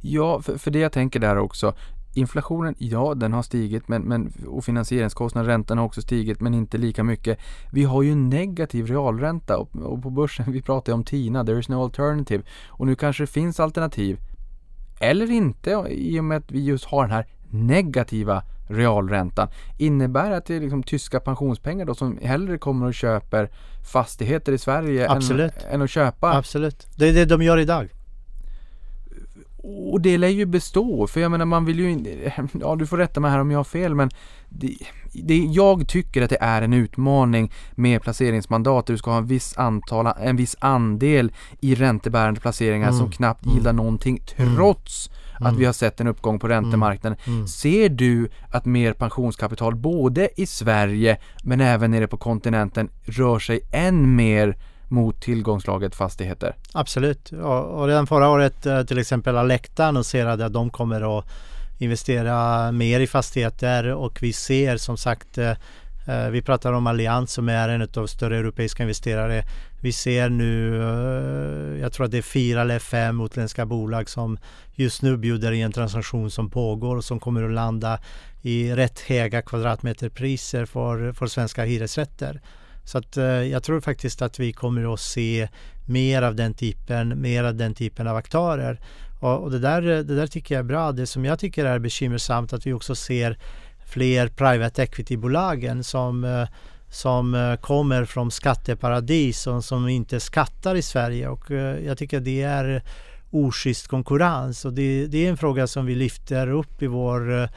Ja, för, för det jag tänker där också. Inflationen, ja den har stigit men, men, och finansieringskostnaden, räntan har också stigit men inte lika mycket. Vi har ju negativ realränta och, och på börsen, vi pratar ju om TINA, there is no alternative. Och nu kanske det finns alternativ. Eller inte i och med att vi just har den här negativa realräntan. Innebär att det är liksom tyska pensionspengar då som hellre kommer och köper fastigheter i Sverige än, än att köpa Absolut. Det är det de gör idag. Och det lär ju bestå, för jag menar man vill ju inte, ja du får rätta mig här om jag har fel men det, det, jag tycker att det är en utmaning med placeringsmandat där du ska ha en viss antal, en viss andel i räntebärande placeringar Mm. som knappt Mm. gillar någonting trots att Mm. vi har sett en uppgång på räntemarknaden. Mm. Ser du att mer pensionskapital både i Sverige men även nere på kontinenten rör sig än mer mot tillgångslaget fastigheter? Absolut. Och, och redan förra året eh, till exempel Alecta annonserade att de kommer att investera mer i fastigheter och vi ser som sagt eh, eh, vi pratar om Allians som är en av större europeiska investerare. Vi ser nu, jag tror att det är fyra eller fem utländska bolag som just nu bjuder i en transaktion som pågår och som kommer att landa i rätt höga kvadratmeterpriser för, för svenska hyresrätter. Så att eh, jag tror faktiskt att vi kommer att se mer av den typen, mer av den typen av aktörer. Och, och det, där, det där tycker jag är bra. Det som jag tycker är bekymmersamt att vi också ser fler private equity-bolagen som, eh, som eh, kommer från skatteparadis och som inte skattar i Sverige. Och eh, jag tycker det är oschysst konkurrens och det, det är en fråga som vi lyfter upp i vår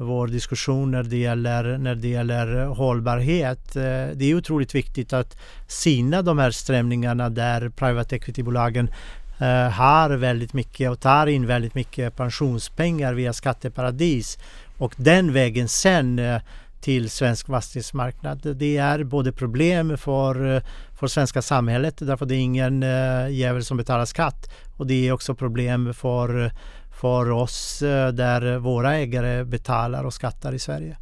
vår diskussion när det gäller, när det gäller eh, hållbarhet. Eh, det är otroligt viktigt att syna de här strömningarna där private equity-bolagen eh, har väldigt mycket och tar in väldigt mycket pensionspengar via skatteparadis och den vägen sen till svensk fastighetsmarknad. Det är både problem för, för svenska samhället därför det är ingen jävel som betalar skatt och det är också problem för för oss eh, där våra ägare betalar och skattar i Sverige.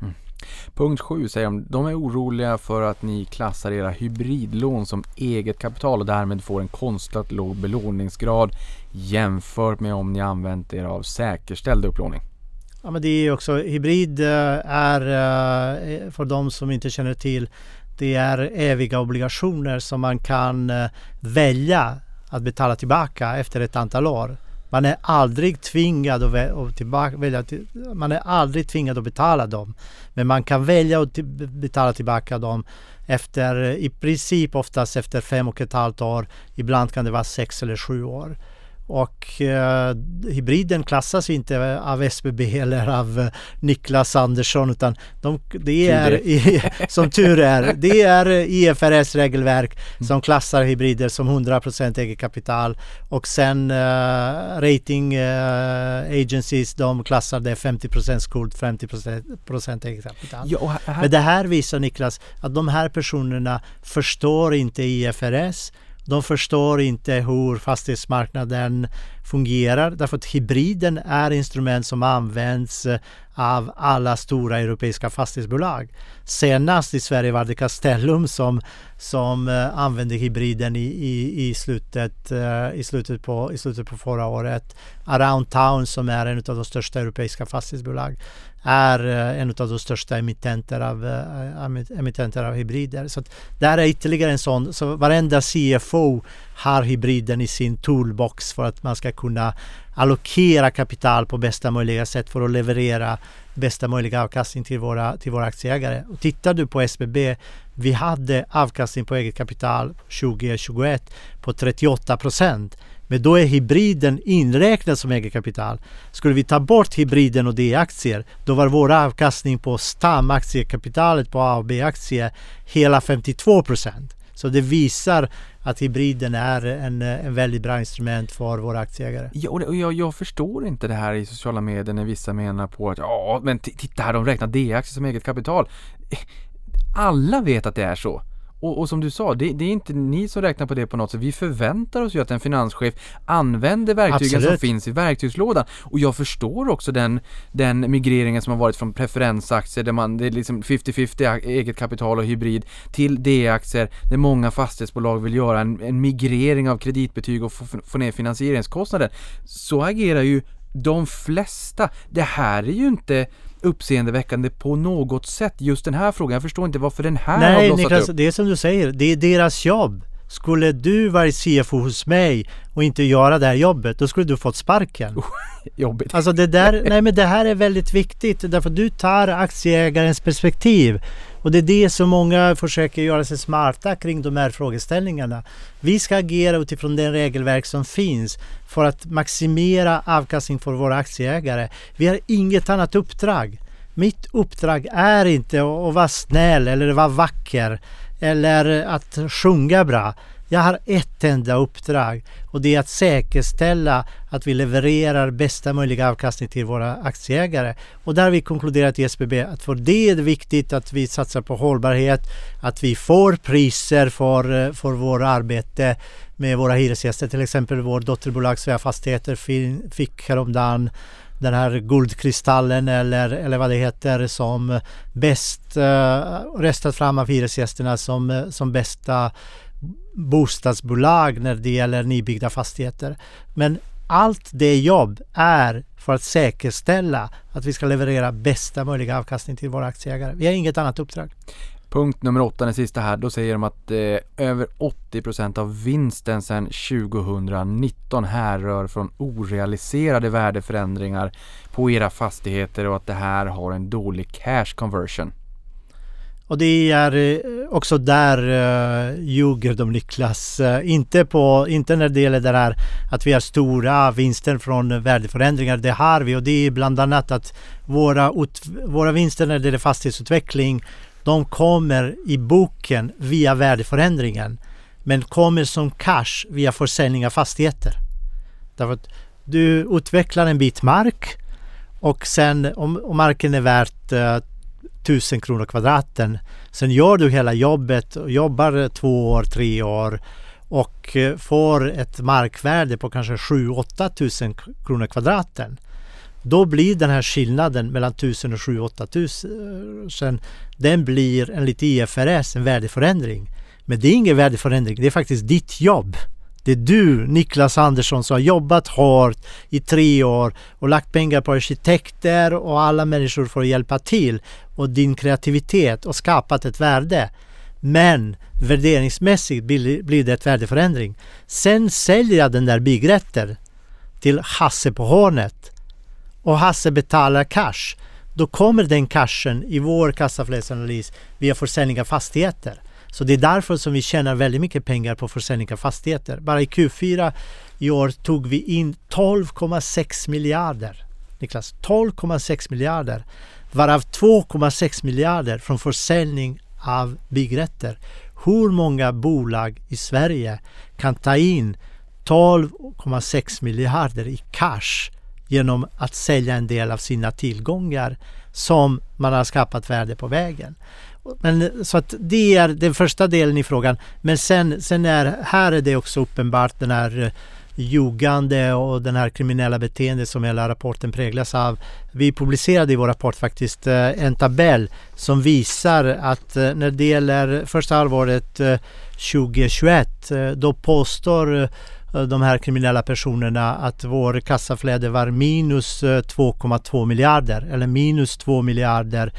Punkt 7 säger de, de är oroliga för att ni klassar era hybridlån som eget kapital och därmed får en konstlat låg belåningsgrad jämfört med om ni använt er av säkerställd upplåning. Ja, men det är också hybrid eh, är eh, för de som inte känner till det är eviga obligationer som man kan välja att betala tillbaka efter ett antal år. Man är aldrig tvingad att, vä- att tillbaka, välja till, man är aldrig tvingad att betala dem. Men man kan välja att till, betala tillbaka dem efter i princip oftast efter fem och ett halvt år. Ibland kan det vara sex eller sju år. Och eh, hybriden klassas inte av SBB eller av eh, Niklas Andersson utan de, det är, i, som tur är, det är IFRS regelverk som klassar hybrider som 100% eget kapital och sen eh, rating eh, agencies de klassar det 50% skuld, 50% eget kapital. Här, Men det här visar Niklas att de här personerna förstår inte IFRS. De förstår inte hur fastighetsmarknaden fungerar därför att hybriden är instrument som används eh, av alla stora europeiska fastighetsbolag. Senast i Sverige var det Castellum som, som eh, använde hybriden i, i, i, slutet, eh, i, slutet på, i slutet på förra året. Around Town som är en av de största europeiska fastighetsbolag är en av de största emittenter av, emittenter av hybrider. Så att där är ytterligare en sån, så varenda CFO har hybriden i sin toolbox för att man ska kunna allokera kapital på bästa möjliga sätt för att leverera bästa möjliga avkastning till våra, till våra aktieägare. Och tittar du på SBB, vi hade avkastning på eget kapital 2021 på 38 procent. Men då är hybriden inräknad som eget kapital. Skulle vi ta bort hybriden och D-aktier, då var vår avkastning på stamaktiekapitalet på A och B-aktier hela 52 procent. Så det visar att hybriden är en, en väldigt bra instrument för våra aktieägare. Ja, och det- och jag, jag förstår inte det här i sociala medier när vissa menar på att ja, men titta här, de räknar D-aktier som eget kapital. Eh, alla vet att det är så. Och, och som du sa, det, det, är inte ni som räknar på det på något sätt. Vi förväntar oss ju att en finanschef använder verktygen Absolut. som finns i verktygslådan. Och jag förstår också den, den migreringen som har varit från preferensaktier där man, det är liksom 50-50 eget kapital och hybrid till D-aktier där många fastighetsbolag vill göra en, en migrering av kreditbetyg och få, få ner finansieringskostnaden. Så agerar ju de flesta. Det här är ju inte uppseendeväckande på något sätt, just den här frågan. Jag förstår inte varför den här har Nej blossat Niklas, upp. det är som du säger, det är deras jobb. Skulle du vara CFO hos mig och inte göra det här jobbet, då skulle du fått sparken. Jobbigt. Alltså det där, nej men det här är väldigt viktigt därför du tar aktieägarens perspektiv. Och det är det som många försöker göra sig smarta kring de här frågeställningarna. Vi ska agera utifrån det regelverk som finns för att maximera avkastning för våra aktieägare. Vi har inget annat uppdrag. Mitt uppdrag är inte att vara snäll eller vara vacker eller att sjunga bra. Jag har ett enda uppdrag och det är att säkerställa att vi levererar bästa möjliga avkastning till våra aktieägare. Och där har vi konkluderat i SBB att för det är det viktigt att vi satsar på hållbarhet, att vi får priser för, eh, för vårt arbete med våra hyresgäster. Till exempel vår dotterbolag Svea Fastigheter fick häromdagen den här guldkristallen eller, eller vad det heter som bäst uh, röstat fram av hyresgästerna som, eh, som bästa bostadsbolag när det gäller nybyggda fastigheter. Men allt det jobb är för att säkerställa att vi ska leverera bästa möjliga avkastning till våra aktieägare. Vi har inget annat uppdrag. Punkt nummer åtta, den sista här, då säger de att eh, över 80% av vinsten sedan 2019 härrör från orealiserade värdeförändringar på era fastigheter och att det här har en dålig cash conversion. Och det är eh, också där uh, ljuger de Niklas. Uh, inte, på, inte när det gäller det här att vi har stora vinster från värdeförändringar. Det har vi och det är bland annat att våra, ut, våra vinster när det gäller fastighetsutveckling de kommer i boken via värdeförändringen men kommer som cash via försäljning av fastigheter. Därför att du utvecklar en bit mark och sen om, om marken är värt uh, 1000 kronor kvadraten. Sen gör du hela jobbet och jobbar två år, tre år och eh, får ett markvärde på kanske 7-8 tusen kronor kvadraten. Då blir den här skillnaden mellan 1000 och 7-8 tusen eh, den blir enligt IFRS en värdeförändring. Men det är ingen värdeförändring, det är faktiskt ditt jobb. Det är du, Niklas Andersson, som har jobbat hårt i tre år och lagt pengar på arkitekter och alla människor för att hjälpa till och din kreativitet och skapat ett värde. Men värderingsmässigt blir det ett värdeförändring. Sen säljer jag den där byggrätten till Hasse på Hornet och Hasse betalar cash. Då kommer den cashen i vår kassaflödesanalys via försäljning av fastigheter. Så det är därför som vi tjänar väldigt mycket pengar på försäljning av fastigheter. Bara i Q4 i år tog vi in 12,6 miljarder. Niklas, 12,6 miljarder. Varav 2,6 miljarder från försäljning av byggrätter. Hur många bolag i Sverige kan ta in 12,6 miljarder i cash genom att sälja en del av sina tillgångar som man har skapat värde på vägen. Men, så att det är den första delen i frågan. Men sen, sen är här är det också uppenbart den här eh, ljugande och den här kriminella beteendet som hela rapporten präglas av. Vi publicerade i vår rapport faktiskt eh, en tabell som visar att eh, när det gäller första halvåret 2021 då påstår de här kriminella personerna att vår kassaflöde var minus 2,2 miljarder eller minus 2 miljarder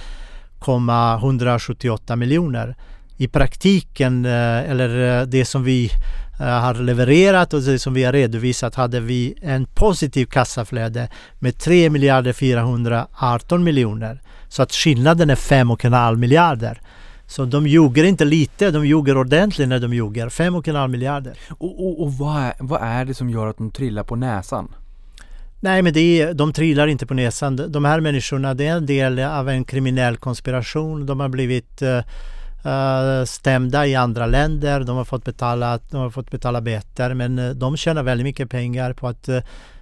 178 miljoner. I praktiken, eh, eller eh, det som vi eh, har levererat och det som vi har redovisat hade vi en positiv kassaflöde med 3 miljarder 418 miljoner. Så att skillnaden är 5,5 miljarder. Så de ljuger inte lite, de ljuger ordentligt när de ljuger. 5,5 miljarder. Och, och, och vad, är, vad är det som gör att de trillar på näsan? Nej men det är, de trillar inte på näsan. De här människorna det är en del av en kriminell konspiration. De har blivit uh, stämda i andra länder. De har fått betala, de har fått betala böter men eh, de tjänar väldigt mycket pengar på att uh,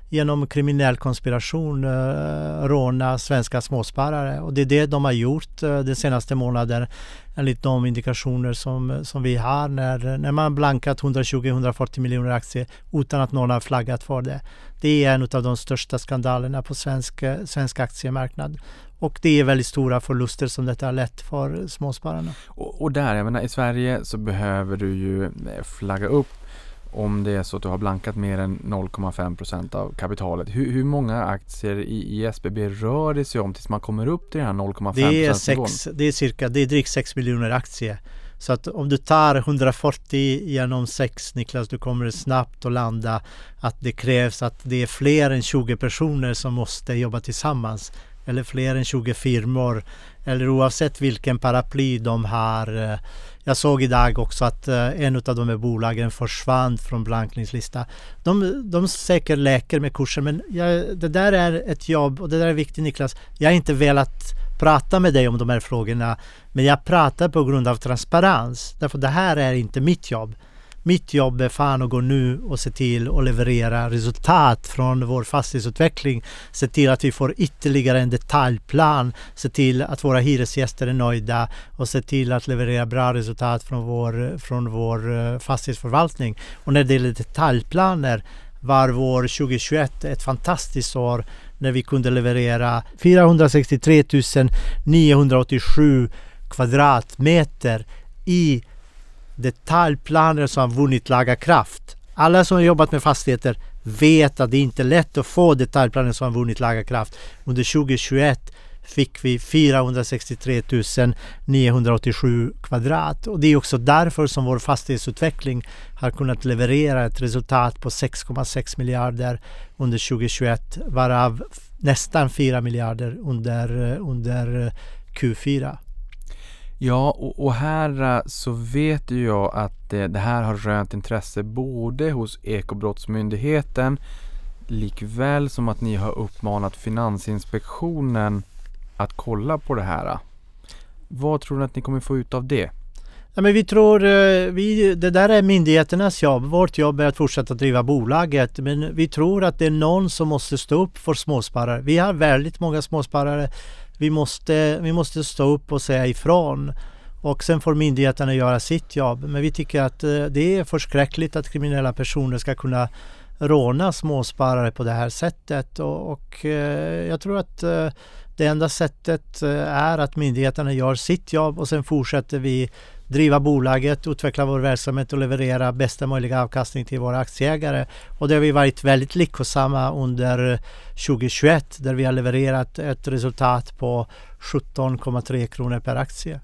genom kriminell konspiration eh, råna svenska småsparare. Och det är det de har gjort eh, de senaste månaderna enligt de indikationer som, som vi har när, när man blankat 120-140 miljoner aktier utan att någon har flaggat för det. Det är en av de största skandalerna på svensk, eh, svensk aktiemarknad. Och det är väldigt stora förluster som detta har lett för småspararna. Och, och där, jag menar i Sverige så behöver du ju flagga upp om det är så att du har blankat mer än 0,5% av kapitalet. Hur, hur, många aktier i, i SBB rör det sig om tills man kommer upp till den här 0,5 det är, sex, det är cirka, det är drygt 6 miljoner aktier. Så att om du tar 140 genom 6 Niklas, du kommer snabbt att landa att det krävs att det är fler än 20 personer som måste jobba tillsammans eller fler än 20 firmor eller oavsett vilken paraply de har. Jag såg idag också att eh, en av de här bolagen försvann från blankningslista. De, de säkert läker med kursen men jag, det där är ett jobb och det där är viktigt Niklas. Jag har inte velat prata med dig om de här frågorna men jag pratar på grund av transparens. Därför det här är inte mitt jobb. Mitt jobb är fan att gå nu och se till att leverera resultat från vår fastighetsutveckling. Se till att vi får ytterligare en detaljplan. Se till att våra hyresgäster är nöjda och se till att leverera bra resultat från vår, från vår eh, fastighetsförvaltning. Och när det gäller detaljplaner var vår 2021 ett fantastiskt år när vi kunde leverera 463 987 kvadratmeter i detaljplaner som har vunnit laga kraft. Alla som har jobbat med fastigheter vet att det inte är lätt att få detaljplaner som har vunnit laga kraft. Under 2021 fick vi 463 987 kvadrat och det är också därför som vår fastighetsutveckling har kunnat leverera ett resultat på 6,6 miljarder under 2021 varav nästan 4 miljarder under, eh, under eh, Q4. Ja, och, och, här eh, så vet ju jag att eh, det, här har rönt intresse både hos Ekobrottsmyndigheten likväl som att ni har uppmanat Finansinspektionen att kolla på det här. Vad tror ni att ni kommer få ut av det? Ja, men vi tror, eh, vi, det där är myndigheternas jobb. Vårt jobb är att fortsätta driva bolaget. Men vi tror att det är någon som måste stå upp för småsparare. Vi har väldigt många småsparare vi måste, vi måste stå upp och säga ifrån. Och sen får myndigheterna göra sitt jobb. Men vi tycker att eh, det är förskräckligt att kriminella personer ska kunna råna småsparare på det här sättet. Och, och eh, jag tror att eh, det enda sättet är att myndigheterna gör sitt jobb och sen fortsätter vi driva bolaget, utveckla vår verksamhet och leverera bästa möjliga avkastning till våra aktieägare. Och det har vi varit väldigt lyckosamma under 2021 där vi har levererat ett resultat på 17,3 kronor per aktie.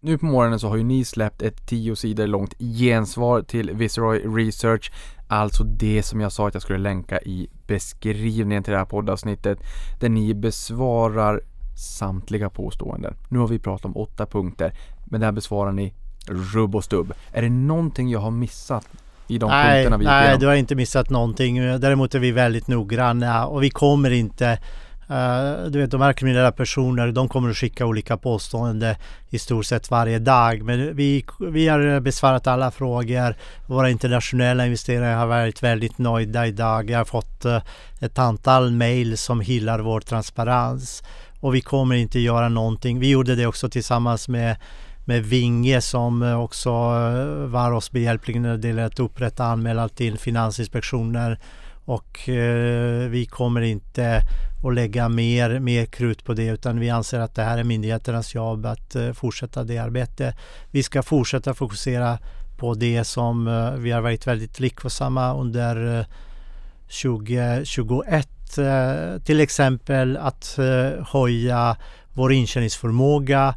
Nu på morgonen så har ju ni släppt ett tio sidor långt gensvar till Viceroy Research. Alltså det som jag sa att jag skulle länka i beskrivningen till det här poddavsnittet. Där ni besvarar samtliga påståenden. Nu har vi pratat om åtta punkter. Men där besvarar ni rubb och stubb. Är det någonting jag har missat i de nej, punkterna vi Nej, du har inte missat någonting. Däremot är vi väldigt noggranna och vi kommer inte Uh, du vet de här kriminella personer de kommer att skicka olika påståenden i stort sett varje dag. Men vi, vi har besvarat alla frågor. Våra internationella investerare har varit väldigt nöjda idag. Jag har fått uh, ett antal mail som hyllar vår transparens. Och vi kommer inte göra någonting. Vi gjorde det också tillsammans med med Vinge som eh, också eh, var oss behjälplig när det gäller att upprätta anmälan till Finansinspektionen. Och eh, vi kommer inte att lägga mer, mer krut på det utan vi anser att det här är myndigheternas jobb att eh, fortsätta det arbetet. Vi ska fortsätta fokusera på det som eh, vi har varit väldigt lyckosamma under eh, 2021 till exempel att höja vår intjäningsförmåga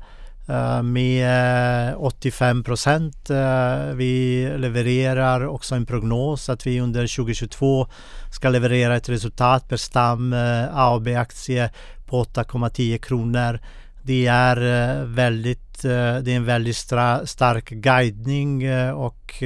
Eh, med eh, 85 procent. Eh, vi levererar också en prognos att vi under 2022 ska leverera ett resultat per stam eh, A och B-aktie på 8,10 kronor. Det är väldigt, det är en väldigt stark guidning och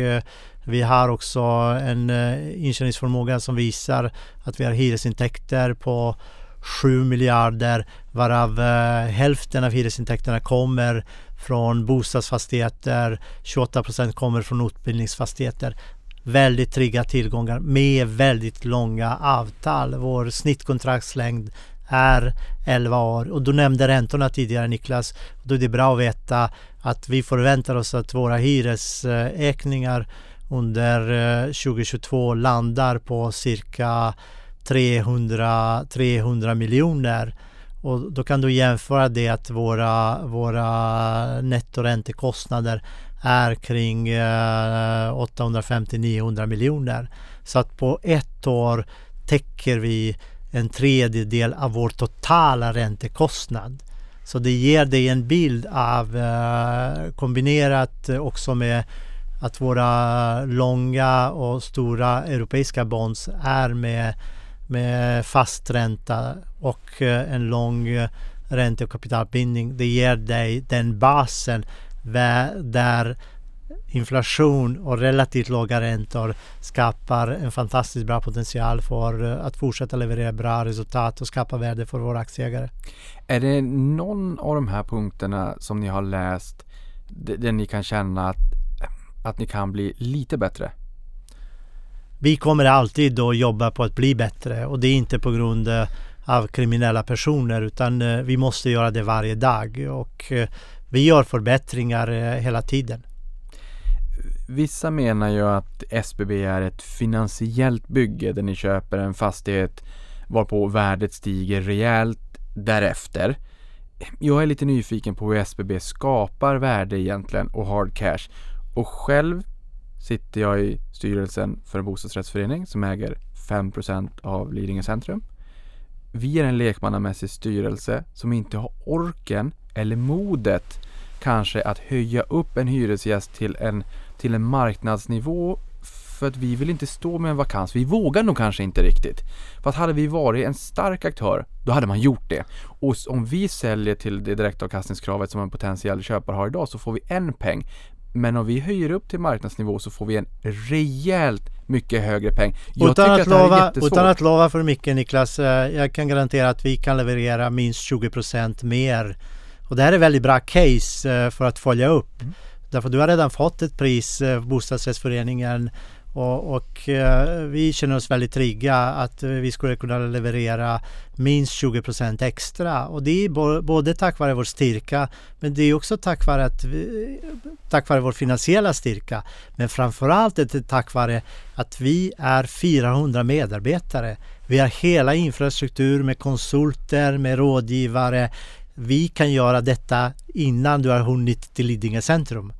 vi har också en intjäningsförmåga som visar att vi har hyresintäkter på 7 miljarder varav eh, hälften av hyresintäkterna kommer från bostadsfastigheter, 28 procent kommer från utbildningsfastigheter. väldigt trygga tillgångar med väldigt långa avtal. Vår snittkontraktslängd är 11 år och du nämnde räntorna tidigare Niklas. Då är det bra att veta att vi förväntar oss att våra hyresökningar under eh, 2022 landar på cirka 300, 300 miljoner. Och då kan du jämföra det att våra, våra nettoräntekostnader är kring eh, 850-900 miljoner. Så att på ett år täcker vi en tredjedel av vår totala räntekostnad. Så det ger dig en bild av eh, kombinerat också med att våra långa och stora europeiska bonds är med, med fast ränta och eh, en lång eh, ränte och kapitalbindning. Det ger dig den basen där inflation och relativt låga räntor skapar en fantastiskt bra potential för eh, att fortsätta leverera bra resultat och skapa värde för våra aktieägare. Är det någon av de här punkterna som ni har läst där ni kan känna att, att ni kan bli lite bättre? Vi kommer alltid att jobba på att bli bättre och det är inte på grund eh, av kriminella personer utan eh, vi måste göra det varje dag och eh, vi gör förbättringar hela tiden. Vissa menar ju att SBB är ett finansiellt bygge där ni köper en fastighet varpå värdet stiger rejält därefter. Jag är lite nyfiken på hur SBB skapar värde egentligen och hard cash. Och själv sitter jag i styrelsen för en bostadsrättsförening som äger 5% av Lidingö centrum. Vi är en lekmannamässig styrelse som inte har orken eller modet kanske att höja upp en hyresgäst till en till en marknadsnivå för att vi vill inte stå med en vakans. Vi vågar nog kanske inte riktigt. För att hade vi varit en stark aktör, då hade man gjort det. Och om vi säljer till det direktavkastningskravet som en potentiell köpare har idag så får vi en peng. Men om vi höjer upp till marknadsnivå så får vi en rejält mycket högre peng. Jag utan, att, att lova, utan att lova för mycket Niklas, eh, jag kan garantera att vi kan leverera minst 20% mer. Och det här är väldigt bra case eh, för att följa upp. Mm. Därför du har redan fått ett pris, eh, bostadsrättsföreningen och, och eh, vi känner oss väldigt trygga att vi skulle kunna leverera minst 20 procent extra. Och det är både tack vare vår styrka men det är också tack vare, att vi, tack vare vår finansiella styrka. Men framförallt är det tack vare att vi är 400 medarbetare. Vi har hela infrastruktur med konsulter, med rådgivare. Vi kan göra detta innan du har hunnit till Lidingö centrum.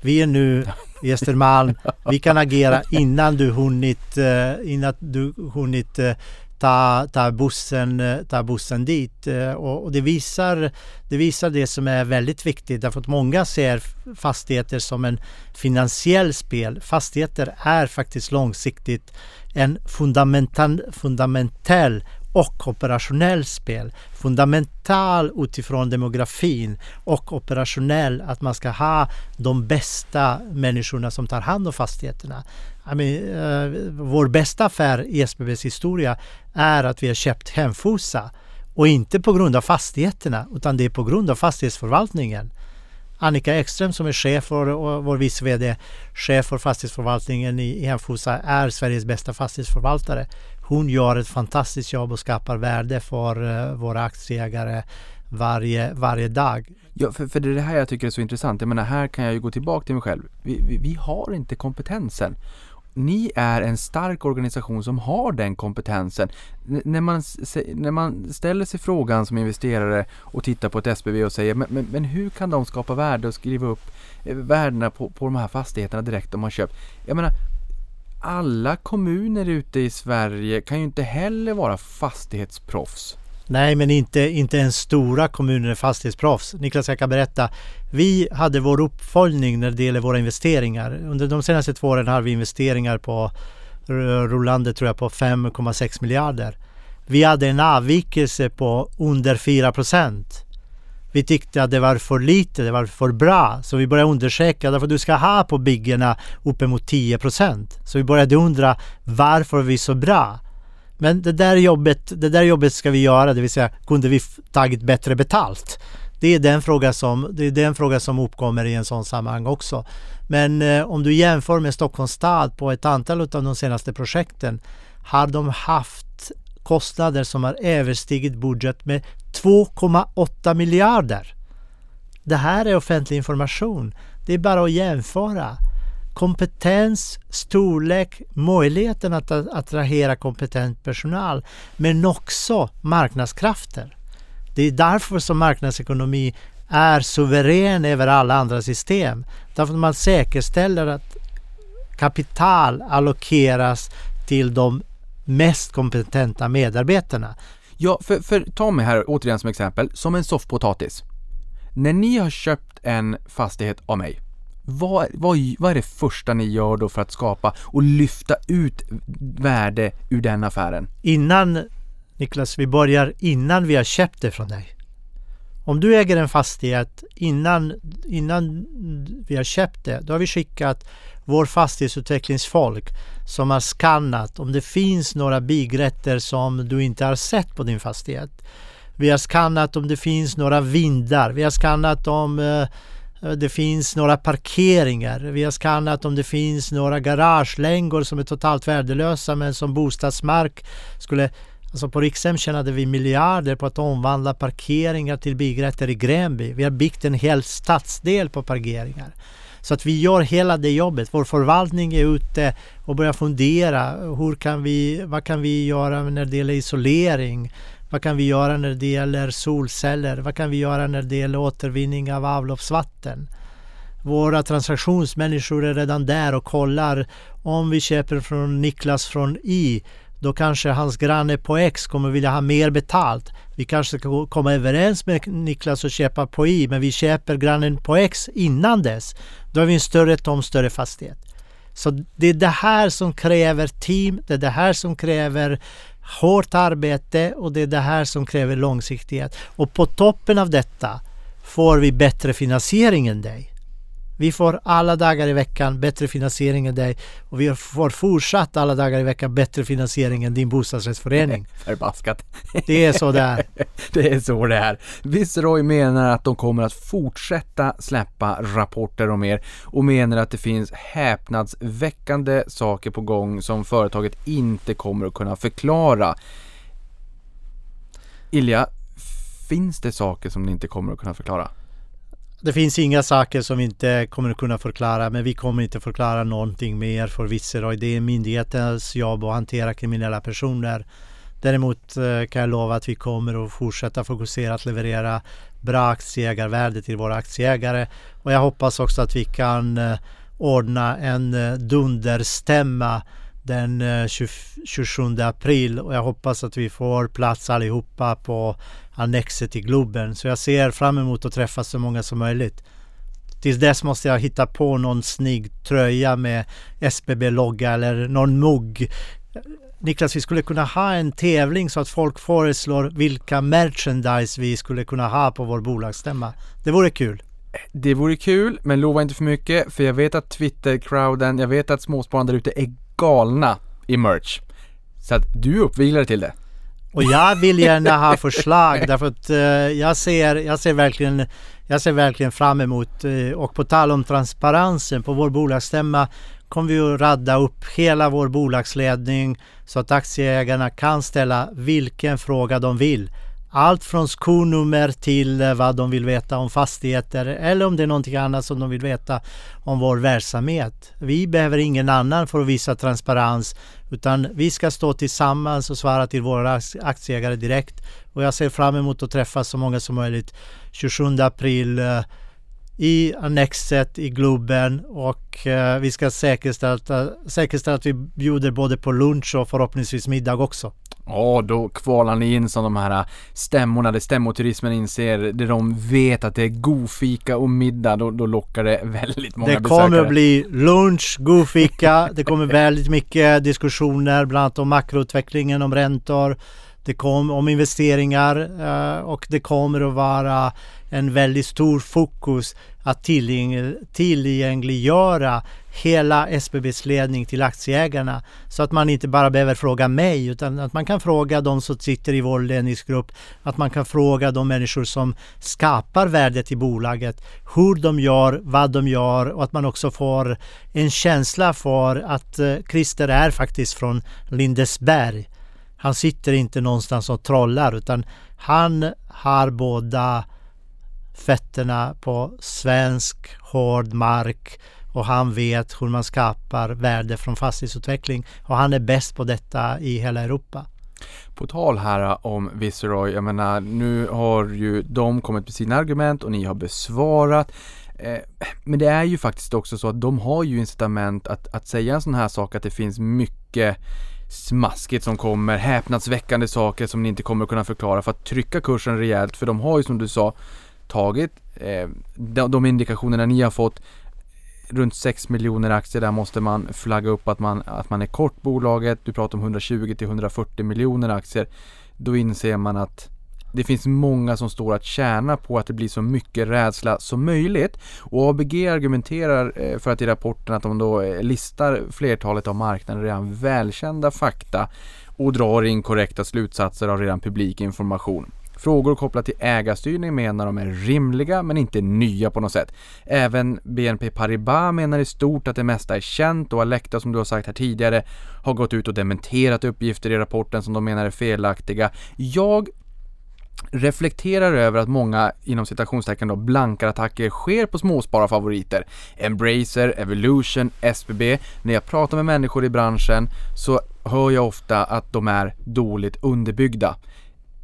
Vi är nu i Östermalm. Vi kan agera innan du hunnit, eh, innan du hunnit eh, ta, ta, bussen, eh, ta bussen dit. Och, det, visar, det visar det som är väldigt viktigt därför att många ser fastigheter som en finansiell spel. Fastigheter är faktiskt långsiktigt en fundamental, fundamentell och operationell spel. Fundamental utifrån demografin och operationell att man ska ha de bästa människorna som tar hand om fastigheterna. I mean, uh, vår bästa affär i SBBs historia är att vi har köpt Hemfosa och inte på grund av fastigheterna utan det är på grund av fastighetsförvaltningen. Annika Ekström som är chef för, och vår vice VD, chef för fastighetsförvaltningen i Hemfosa är Sveriges bästa fastighetsförvaltare. Hon gör ett fantastiskt jobb och skapar värde för eh, våra aktieägare varje, varje dag. Ja, för, för det är det här jag tycker är så intressant. Jag menar, här kan jag ju gå tillbaka till mig själv. Vi, vi, vi har inte kompetensen ni är en stark organisation som har den kompetensen. N när, man, när man ställer sig frågan som investerare och tittar på ett SBB och säger men, men, men hur kan de skapa värde och skriva upp eh, värdena på, på de här fastigheterna direkt de har köpt? Jag menar, alla kommuner ute i Sverige kan ju inte heller vara fastighetsproffs. Nej, men inte, inte ens stora kommuner är fastighetsproffs. Niklas, jag kan berätta. Vi hade vår uppföljning när det gäller våra investeringar. Under de senaste två åren har vi investeringar på eh, rullande tror jag på 5,6 miljarder. Vi hade en avvikelse på under 4 procent. Vi tyckte att det var för lite, det var för bra. Så vi började undersöka, därför du ska ha på byggena uppemot 10 procent. Så vi började undra varför vi är så bra? Men det där jobbet, det där jobbet ska vi göra, det vill säga kunde vi tagit bättre betalt? Det är den fråga som, det är den fråga som uppkommer i en sån sammanhang också. Men eh, om du jämför med Stockholms stad på ett antal av de senaste projekten har de haft kostnader som har överstigit budget med 2,8 miljarder. Det här är offentlig information. Det är bara att jämföra. Kompetens, storlek, möjligheten att attrahera kompetent personal men också marknadskrafter. Det är därför som marknadsekonomi är suverän över alla andra system. Därför att man säkerställer att kapital allokeras till de mest kompetenta medarbetarna. Ja, för, för ta mig här återigen som exempel, som en soffpotatis. När ni har köpt en fastighet av mig, vad, vad, vad är det första ni gör då för att skapa och lyfta ut värde ur den affären? Innan, Niklas, vi börjar innan vi har köpt det från dig. Om du äger en fastighet innan, innan vi har köpt det, då har vi skickat vår fastighetsutvecklingsfolk som har skannat om det finns några byggrätter som du inte har sett på din fastighet. Vi har skannat om det finns några vindar. Vi har skannat om eh, det finns några parkeringar. Vi har skannat om det finns några garagelängor som är totalt värdelösa men som bostadsmark skulle Alltså på Rikshem tjänade vi miljarder på att omvandla parkeringar till byggrätter i Gränby. Vi har byggt en hel stadsdel på parkeringar. Så att vi gör hela det jobbet. Vår förvaltning är ute och börjar fundera. Hur kan vi, vad kan vi göra när det gäller isolering? Vad kan vi göra när det gäller solceller? Vad kan vi göra när det gäller återvinning av avloppsvatten? Våra transaktionsmänniskor är redan där och kollar om vi köper från Niklas från Y då kanske hans granne på X kommer vilja ha mer betalt. Vi kanske ska komma överens med Niklas och köpa på Y, men vi köper grannen på X innan dess. Då har vi en större tom, större fastighet. Så det är det här som kräver team, det är det här som kräver hårt arbete och det är det här som kräver långsiktighet. Och på toppen av detta får vi bättre finansiering än dig. Vi får alla dagar i veckan bättre finansiering än dig och vi får fortsatt alla dagar i veckan bättre finansiering än din bostadsrättsförening. Förbaskat. Det är så det är. det är så det är. Viceroy menar att de kommer att fortsätta släppa rapporter om er och menar att det finns häpnadsväckande saker på gång som företaget inte kommer att kunna förklara. Ilja, finns det saker som ni inte kommer att kunna förklara? Det finns inga saker som vi inte kommer att kunna förklara men vi kommer inte förklara någonting mer för Viceroy. Det är myndighetens jobb att hantera kriminella personer. Däremot eh, kan jag lova att vi kommer att fortsätta fokusera att leverera bra aktieägarvärde till våra aktieägare. Och jag hoppas också att vi kan eh, ordna en eh, dunderstämma den 27 april och jag hoppas att vi får plats allihopa på annexet i Globen. Så jag ser fram emot att träffa så många som möjligt. Tills dess måste jag hitta på någon snygg tröja med SBB-logga eller någon mugg. Niklas, vi skulle kunna ha en tävling så att folk föreslår vilka merchandise vi skulle kunna ha på vår bolagsstämma. Det vore kul. Det vore kul, men lova inte för mycket för jag vet att Twitter-crowden, jag vet att småspararna där ute är galna i merch. Så att du är uppviglare till det. Och jag vill gärna ha förslag därför att uh, jag, ser, jag, ser verkligen, jag ser verkligen fram emot uh, och på tal om transparensen på vår bolagsstämma kommer vi att radda upp hela vår bolagsledning så att aktieägarna kan ställa vilken fråga de vill. Allt från skonummer till eh, vad de vill veta om fastigheter eller om det är någonting annat som de vill veta om vår verksamhet. Vi behöver ingen annan för att visa transparens utan vi ska stå tillsammans och svara till våra aktieägare direkt. Och jag ser fram emot att träffa så många som möjligt 27 april eh, i Annexet i Globen och eh, vi ska säkerställa, säkerställa att vi bjuder både på lunch och förhoppningsvis middag också. Ja, då kvalar ni in som de här stämmorna där stämmoturismen inser, där de vet att det är god fika och middag, då, då lockar det väldigt många besökare. Det kommer att bli lunch, god fika, det kommer väldigt mycket diskussioner bland annat om makroutvecklingen, om räntor. Det kom om investeringar eh, och det kommer att vara en väldigt stor fokus att tillgängliggöra hela SBBs ledning till aktieägarna. Så att man inte bara behöver fråga mig utan att man kan fråga de som sitter i vår ledningsgrupp. Att man kan fråga de människor som skapar värdet i bolaget. Hur de gör, vad de gör och att man också får en känsla för att eh, Christer är faktiskt från Lindesberg. Han sitter inte någonstans och trollar utan han har båda fötterna på svensk hård mark och han vet hur man skapar värde från fastighetsutveckling och han är bäst på detta i hela Europa. På tal här om Viceroy, jag menar nu har ju de kommit med sina argument och ni har besvarat. Eh, men det är ju faktiskt också så att de har ju incitament att, att säga en sån här sak att det finns mycket smaskigt som kommer, häpnadsväckande saker som ni inte kommer kunna förklara för att trycka kursen rejält. För de har ju som du sa tagit eh, de, de indikationerna ni har fått runt 6 miljoner aktier där måste man flagga upp att man, att man är kort bolaget. Du pratar om 120 till 140 miljoner aktier. Då inser man att det finns många som står att tjäna på att det blir så mycket rädsla som möjligt. Och ABG argumenterar eh, för att i rapporten att de då eh, listar flertalet av marknaden redan välkända fakta och drar inkorrekta slutsatser av redan publik information. Frågor kopplat till ägarstyrning menar de är rimliga men inte nya på något sätt. Även BNP Paribas menar i stort att det mesta är känt och Alecta som du har sagt här tidigare har gått ut och dementerat uppgifter i rapporten som de menar är felaktiga. Jag reflekterar över att många inom citationstecken då blankar attacker sker på småspararfavoriter. Embracer, Evolution, SBB. När jag pratar med människor i branschen så hör jag ofta att de är dåligt underbyggda.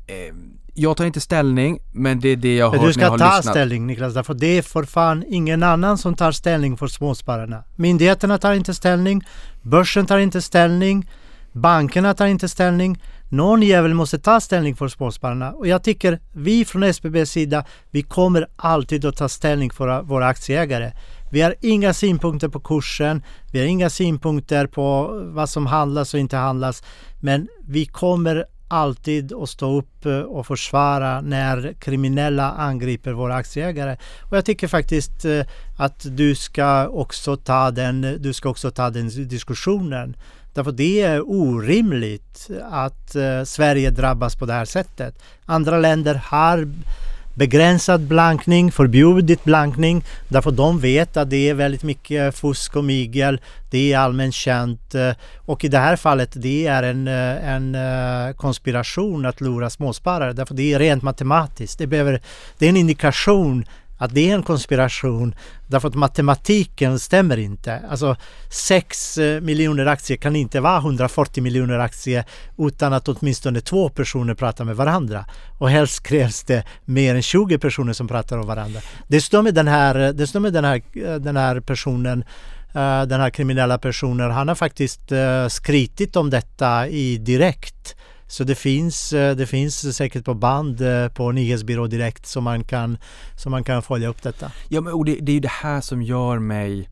Eh, jag tar inte ställning, men det är det jag har hört Du ska när jag har ta lyssnat. ställning Niklas, därför det är för fan ingen annan som tar ställning för småspararna. Myndigheterna tar inte ställning, börsen tar inte ställning, bankerna tar inte ställning. Någon jävel måste ta ställning för småspararna och jag tycker vi från SBBs sida, vi kommer alltid att ta ställning för våra aktieägare. Vi har inga synpunkter på kursen, vi har inga synpunkter på vad som handlas och inte handlas, men vi kommer alltid att stå upp eh, och försvara när kriminella angriper våra aktieägare. Och jag tycker faktiskt eh, att du ska också ta den, du ska också ta den diskussionen. Därför det är orimligt att eh, Sverige drabbas på det här sättet. Andra länder har begränsad blankning, förbjudit blankning därför de vet att det är väldigt mycket fusk och mygel. Det är allmänt känt eh, och i det här fallet det är en, eh, en eh, konspiration att lura småsparare därför det är rent matematiskt. Det, behöver, det är en indikation att det är en konspiration därför att matematiken stämmer inte. Alltså 6 eh, miljoner aktier kan inte vara 140 miljoner aktier utan att åtminstone två personer pratar med varandra. Och helst krävs det mer än 20 personer som pratar med varandra. Dessutom är den här, eh, dessutom är den här, eh, den här personen den här kriminella personen, han har faktiskt skritit om detta i direkt så det finns, eh, det finns säkert på band eh, på Nyhetsbyrå Direkt som man kan, som man kan följa upp detta. Ja, men och det, det är ju det här som gör mig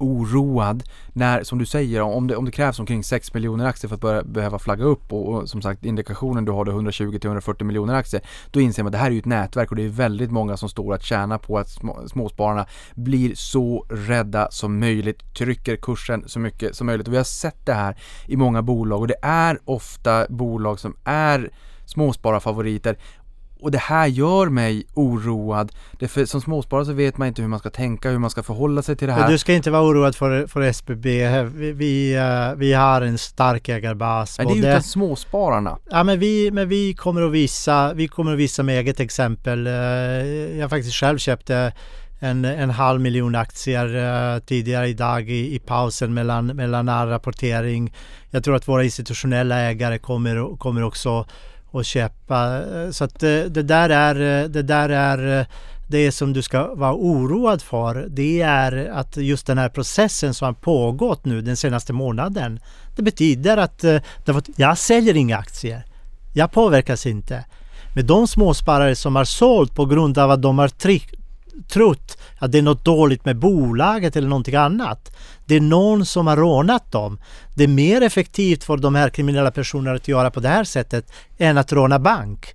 oroad när, som du säger, om det, om det krävs omkring 6 miljoner aktier för att börja, behöva flagga upp och, och som sagt indikationen du har då 120-140 miljoner aktier. Då inser man att det här är ju ett nätverk och det är väldigt många som står att tjäna på att små, småspararna blir så rädda som möjligt, trycker kursen så mycket som möjligt. Och vi har sett det här i många bolag och det är ofta bolag som är småspararfavoriter och det här gör mig oroad. Det för, som småsparare så vet man inte hur man ska tänka, hur man ska förhålla sig till det här. Men du ska inte vara oroad för, för SBB. Vi, vi, uh, vi har en stark ägarbas. Men det är ju utan småspararna. Ja men vi, men vi kommer att visa, vi kommer att visa med eget exempel. Uh, jag faktiskt själv köpte en, en halv miljon aktier uh, tidigare idag i, i pausen mellan, mellan rapportering. Jag tror att våra institutionella ägare kommer, kommer också och köpa. Så att det, det, där är, eh, det där är eh, det som du ska vara oroad för. Det är att just den här processen som har pågått nu den senaste månaden. Det betyder att jag säljer inga aktier. Jag påverkas inte. Men de småsparare som har sålt på grund av att de har trott att det är något dåligt med bolaget eller någonting annat. Det är någon som har rånat dem. Det är mer effektivt för de här kriminella personerna att göra på det här sättet än att råna bank.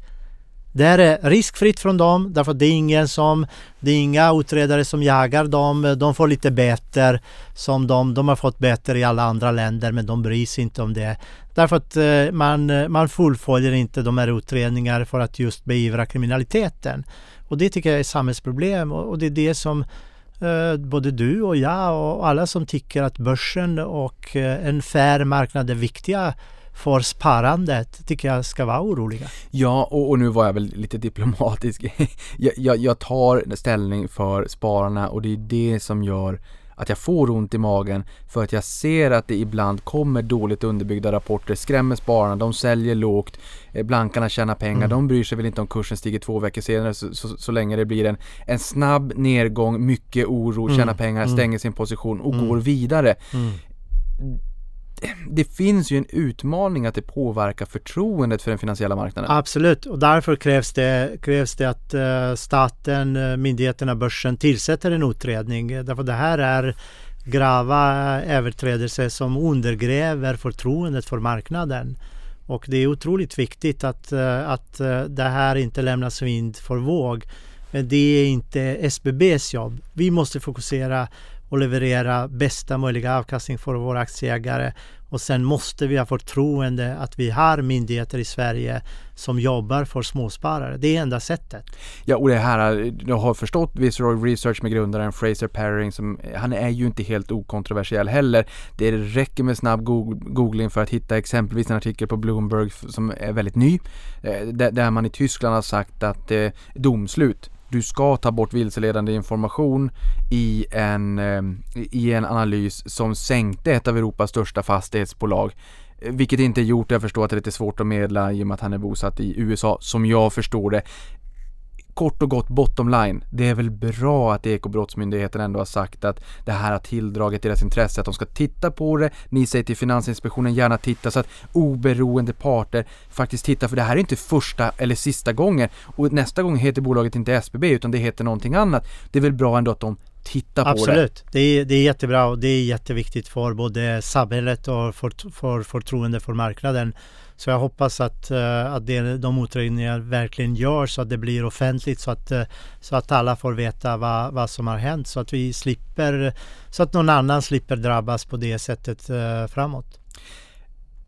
Det är riskfritt från dem därför att det är ingen som, det är inga utredare som jagar dem. De får lite bättre som de, de har fått bättre i alla andra länder men de bryr sig inte om det. Därför att eh, man, eh, man fullföljer inte de här utredningarna för att just beivra kriminaliteten. Och det tycker jag är ett samhällsproblem och, och det är det som eh, både du och jag och alla som tycker att börsen och eh, en fair marknad är viktiga för sparandet tycker jag ska vara oroliga. Ja, och, och nu var jag väl lite diplomatisk. jag, jag, jag tar ställning för spararna och det är det som gör att jag får ont i magen för att jag ser att det ibland kommer dåligt underbyggda rapporter, skrämmer spararna, de säljer lågt, eh, blankarna tjänar pengar, mm. de bryr sig väl inte om kursen stiger två veckor senare så, så, så länge det blir en, en snabb nedgång, mycket oro, mm. tjänar pengar, mm. stänger sin position och mm. går vidare mm det finns ju en utmaning att det påverkar förtroendet för den finansiella marknaden. Absolut och därför krävs det, krävs det att eh, staten, eh, myndigheterna, börsen tillsätter en utredning. Därför det här är grava eh, överträdelser som undergräver förtroendet för marknaden. Och det är otroligt viktigt att, att det här inte lämnas vind för våg. Men det är inte SBBs jobb. Vi måste fokusera och leverera bästa möjliga avkastning för våra aktieägare. Och sen måste vi ha förtroende att vi har myndigheter i Sverige som jobbar för småsparare. Det är enda sättet. Ja, och det här, jag har förstått Viceroy Research med grundaren Fraser Paring, som, han är ju inte helt okontroversiell heller. Det räcker med snabb googling för att hitta exempelvis en artikel på Bloomberg som är väldigt ny, eh, där man i Tyskland har sagt att eh, domslut du ska ta bort vilseledande information i en, eh, i en analys som sänkte ett av Europas största fastighetsbolag. Vilket inte är gjort, jag förstår att det är lite svårt att medla i och med att han är bosatt i USA, som jag förstår det kort och gott bottom line. Det är väl bra att Ekobrottsmyndigheten ändå har sagt att det här har tilldragit deras intresse, att de ska titta på det. Ni säger till Finansinspektionen gärna titta så att oberoende parter faktiskt tittar, för det här är inte första eller sista gången. Och nästa gång heter bolaget inte SBB utan det heter någonting annat. Det är väl bra ändå att de tittar på Absolut. det. Absolut, det är, det är jättebra och det är jätteviktigt för både samhället och för, för förtroende för marknaden. Så jag hoppas att, eh, att det, de utredningar verkligen görs så att det blir offentligt så att, eh, så att alla får veta vad, vad som har hänt så att vi slipper, så att någon annan slipper drabbas på det sättet eh, framåt.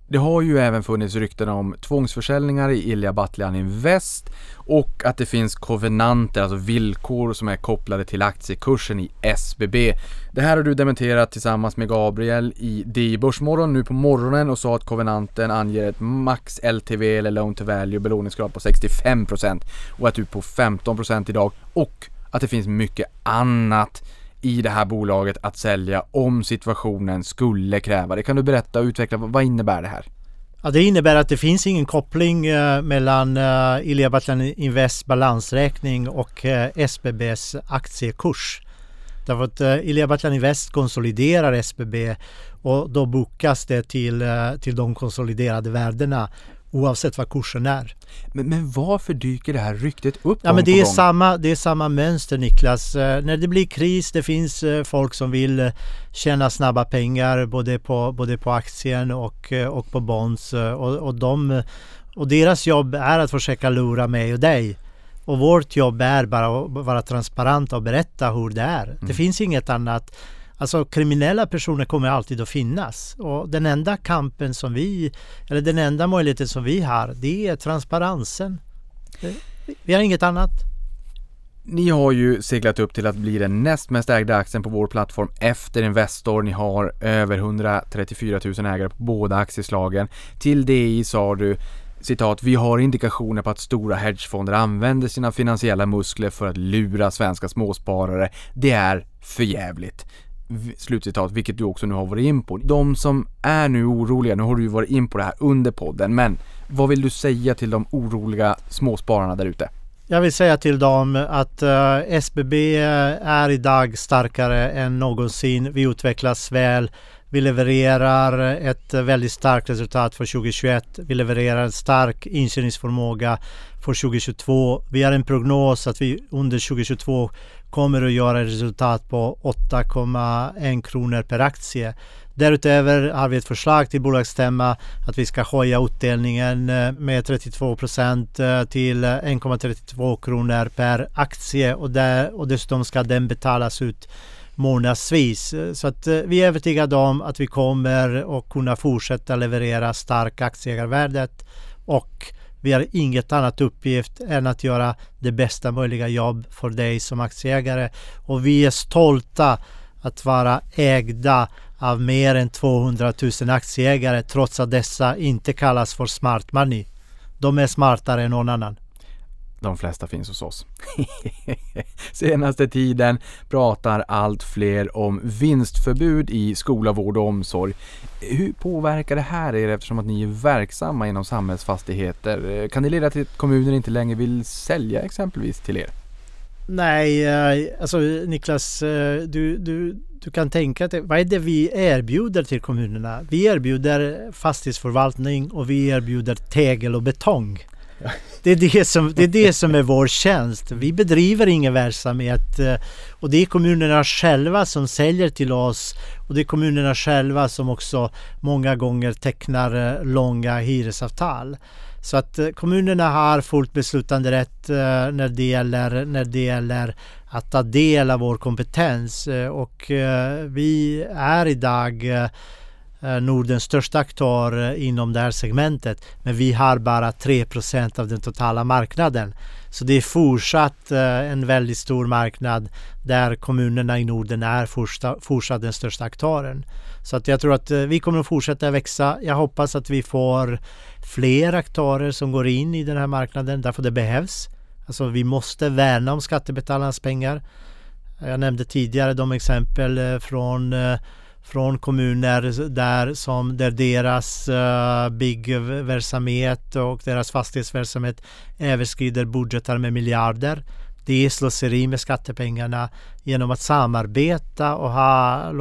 Det har ju även funnits rykten om tvångsförsäljningar i Ilja Batljan Invest och att det finns kovenanter, alltså villkor som är kopplade till aktiekursen i SBB. Det här har du dementerat tillsammans med Gabriel i DI Börsmorgon nu på morgonen och sa att kovenanten anger ett max LTV eller loan to value belåningsgrad på 65% och att du är på 15% idag och att det finns mycket annat i det här bolaget att sälja om situationen skulle kräva det. Kan du berätta och utveckla, vad innebär det här? Ja, det innebär att det finns ingen koppling eh, mellan eh, Ilija Batljan Invests balansräkning och eh, SBBs aktiekurs. Därför att eh, Ilija Batljan Invest konsoliderar SBB och då bokas det till, eh, till de konsoliderade värdena oavsett vad kursen är. Men, men varför dyker det här ryktet upp ja, men det är, gång? samma, det är samma mönster Niklas. Eh, när det blir kris, det finns eh, folk som vill eh, tjäna snabba pengar både på, både på aktien och, eh, och på bonds. Och, och, de, och deras jobb är att försöka lura mig och dig. Och vårt jobb är bara att vara transparenta och berätta hur det är. Mm. Det finns inget annat. Alltså kriminella personer kommer alltid att finnas och den enda kampen som vi, eller den enda möjligheten som vi har, det är transparensen. Eh, vi har inget annat. Ni har ju seglat upp till att bli den näst mest ägda aktien på vår plattform efter Investor. Ni har över 134 000 ägare på båda aktieslagen. Till DI sa du citat, vi har indikationer på att stora hedgefonder använder sina finansiella muskler för att lura svenska småsparare. Det är förjävligt slutcitat, vilket du också nu har varit in på. De som är nu oroliga, nu har du ju varit in på det här under podden, men vad vill du säga till de oroliga småspararna där ute? Jag vill säga till dem att eh, uh, SBB är idag starkare än någonsin. Vi utvecklas väl. Vi levererar ett väldigt starkt resultat för 2021. Vi levererar en stark intjäningsförmåga för 2022. Vi har en prognos att vi under 2022 kommer att göra ett resultat på 8,1 kronor per aktie. Därutöver har vi ett förslag till bolagsstämma att vi ska höja utdelningen eh, med 32 procent eh, till 1,32 kronor per aktie och, där, och dessutom ska den betalas ut månadsvis. Så att eh, vi är övertygade om att vi kommer att kunna fortsätta leverera stark aktieägarvärdet och vi har inget annat uppgift än att göra det bästa möjliga jobb för dig som aktieägare och vi är stolta att vara ägda av mer än 200 000 aktieägare trots att dessa inte kallas för smart money. De är smartare än någon annan. De flesta finns hos oss. Senaste tiden pratar allt fler om vinstförbud i skola, vård och omsorg. Hur påverkar det här er eftersom att ni är verksamma inom samhällsfastigheter? Kan det leda till att kommuner inte längre vill sälja exempelvis till er? Nej, eh, alltså Niklas, eh, du, du, du kan tänka dig, vad är det vi erbjuder till kommunerna? Vi erbjuder fastighetsförvaltning och vi erbjuder tegel och betong. Det är det, som, det är det som är vår tjänst. Vi bedriver ingen verksamhet eh, och det är kommunerna själva som säljer till oss och det är kommunerna själva som också många gånger tecknar eh, långa hyresavtal. Så att eh, kommunerna har fullt beslutande rätt när det gäller, när det gäller att ta del av vår kompetens och vi är idag Eh, Nordens största aktör eh, inom det här segmentet. Men vi har bara 3% av den totala marknaden. Så det är fortsatt eh, en väldigt stor marknad där kommunerna i Norden är fortsatt den största aktören. Så att jag tror att vi kommer att fortsätta växa. Jag hoppas att vi får fler aktörer som går in i den här marknaden därför det behövs. Alltså vi måste värna om skattebetalarnas pengar. Jag nämnde tidigare de exempel från från kommuner där, som, där deras eh, uh, byggverksamhet och deras fastighetsverksamhet överskrider budgetar med miljarder. Det är slöseri med skattepengarna genom att samarbeta och ha,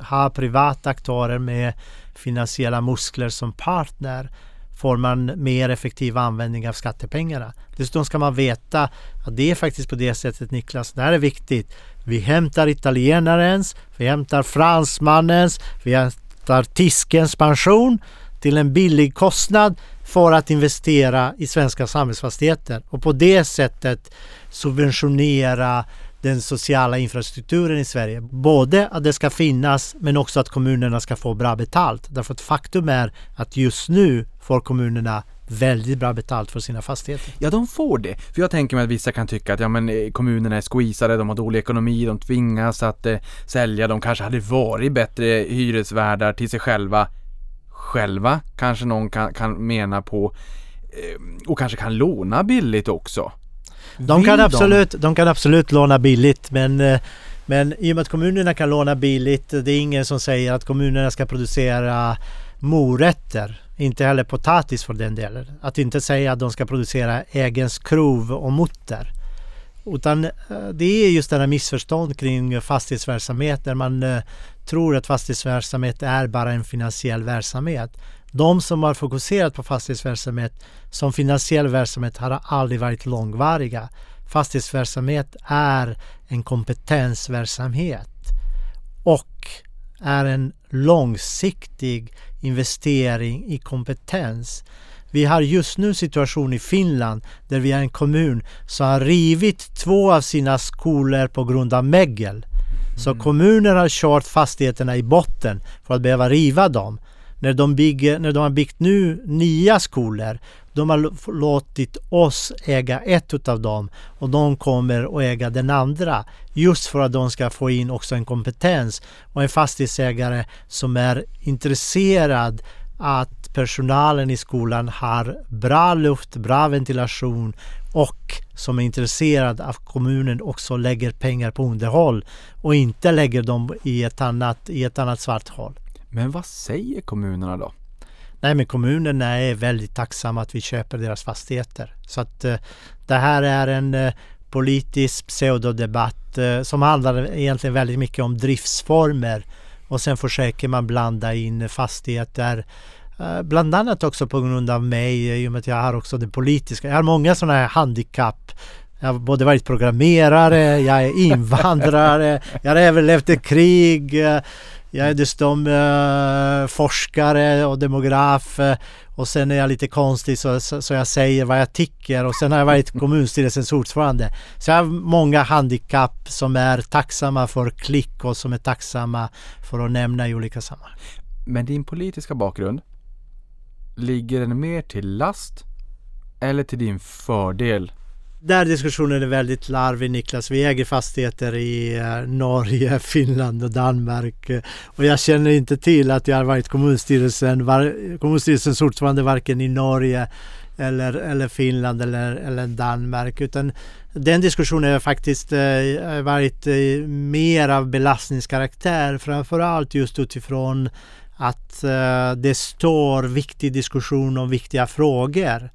ha privata aktörer med finansiella muskler som partner får man mer effektiv användning av skattepengarna. Dessutom ska man veta att det är faktiskt på det sättet Niklas, det här är viktigt. Vi hämtar italienarens, vi hämtar fransmannens, vi hämtar tyskens pension till en billig kostnad för att investera i svenska samhällsfastigheter och på det sättet subventionera den sociala infrastrukturen i Sverige. Både att det ska finnas men också att kommunerna ska få bra betalt. Därför att faktum är att just nu får kommunerna väldigt bra betalt för sina fastigheter. Ja, de får det. För jag tänker mig att vissa kan tycka att ja, men eh, kommunerna är squeezade, de har dålig ekonomi, de tvingas att eh, sälja, de kanske hade varit bättre hyresvärdar till sig själva. Själva kanske någon kan, kan mena på eh, och kanske kan låna billigt också. De kan, absolut, de kan absolut låna billigt men eh, men i och med att kommunerna kan låna billigt, det är ingen som säger att kommunerna ska producera morötter. Inte heller potatis för den delen. Att inte säga att de ska producera egen skrov och mutter. Utan eh, det är just den här missförstånd kring fastighetsverksamhet där man eh, tror att fastighetsverksamhet är bara en finansiell verksamhet. De som har fokuserat på fastighetsverksamhet som finansiell verksamhet har aldrig varit långvariga. Fastighetsverksamhet är en kompetensverksamhet och är en långsiktig investering i kompetens. Vi har just nu situation i Finland där vi har en kommun som har rivit två av sina skolor på grund av mögel. Så mm. kommunen har kört fastigheterna i botten för att behöva riva dem när de, bygger, när de har byggt nu nya skolor, de har låtit oss äga ett av dem och de kommer att äga den andra. Just för att de ska få in också en kompetens och en fastighetsägare som är intresserad att personalen i skolan har bra luft, bra ventilation och som är intresserad av kommunen också lägger pengar på underhåll och inte lägger dem i ett annat, i ett annat svart hål. Men vad säger kommunerna då? Nej men kommunerna är väldigt tacksamma att vi köper deras fastigheter. Så att eh, det här är en eh, politisk pseudodebatt eh, som handlar egentligen väldigt mycket om driftsformer och sen försöker man blanda in fastigheter Bland annat också på grund av mig i och med att jag har också det politiska. Jag har många sådana här handikapp. Jag har både varit programmerare, jag är invandrare, jag har överlevt ett krig. Jag är dessutom eh, forskare och demograf eh, och sen är jag lite konstig så, så, så, jag säger vad jag tycker och sen har jag varit kommunstyrelsens ordförande. Så jag har många handikapp som är tacksamma för klick och som är tacksamma för att nämna i olika sammanhang. Men din politiska bakgrund, ligger den mer till last eller till din fördel där diskussionen är väldigt larvig Niklas. Vi äger fastigheter i eh, Norge, Finland och Danmark. Och jag känner inte till att jag har varit kommunstyrelsen, var, kommunstyrelsens ordförande varken i Norge eller, eller Finland eller, eller Danmark. Utan den diskussionen har faktiskt eh, varit eh, mer av belastningskaraktär. Framförallt just utifrån att det står viktig diskussion om viktiga frågor.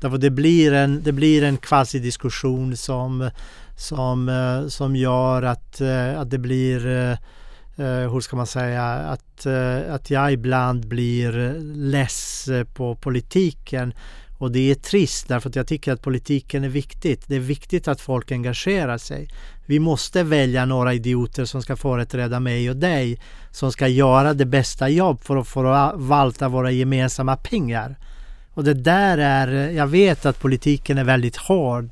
Därför det blir en, det blir en kvasidiskussion som, som, eh, som gör att, eh, att det blir eh, hur ska man säga, att, att jag ibland blir less på politiken. Och det är trist därför att jag tycker att politiken är viktigt. Det är viktigt att folk engagerar sig. Vi måste välja några idioter som ska företräda mig och dig. Som ska göra det bästa jobb för att förvalta våra gemensamma pengar. Och det där är, jag vet att politiken är väldigt hård.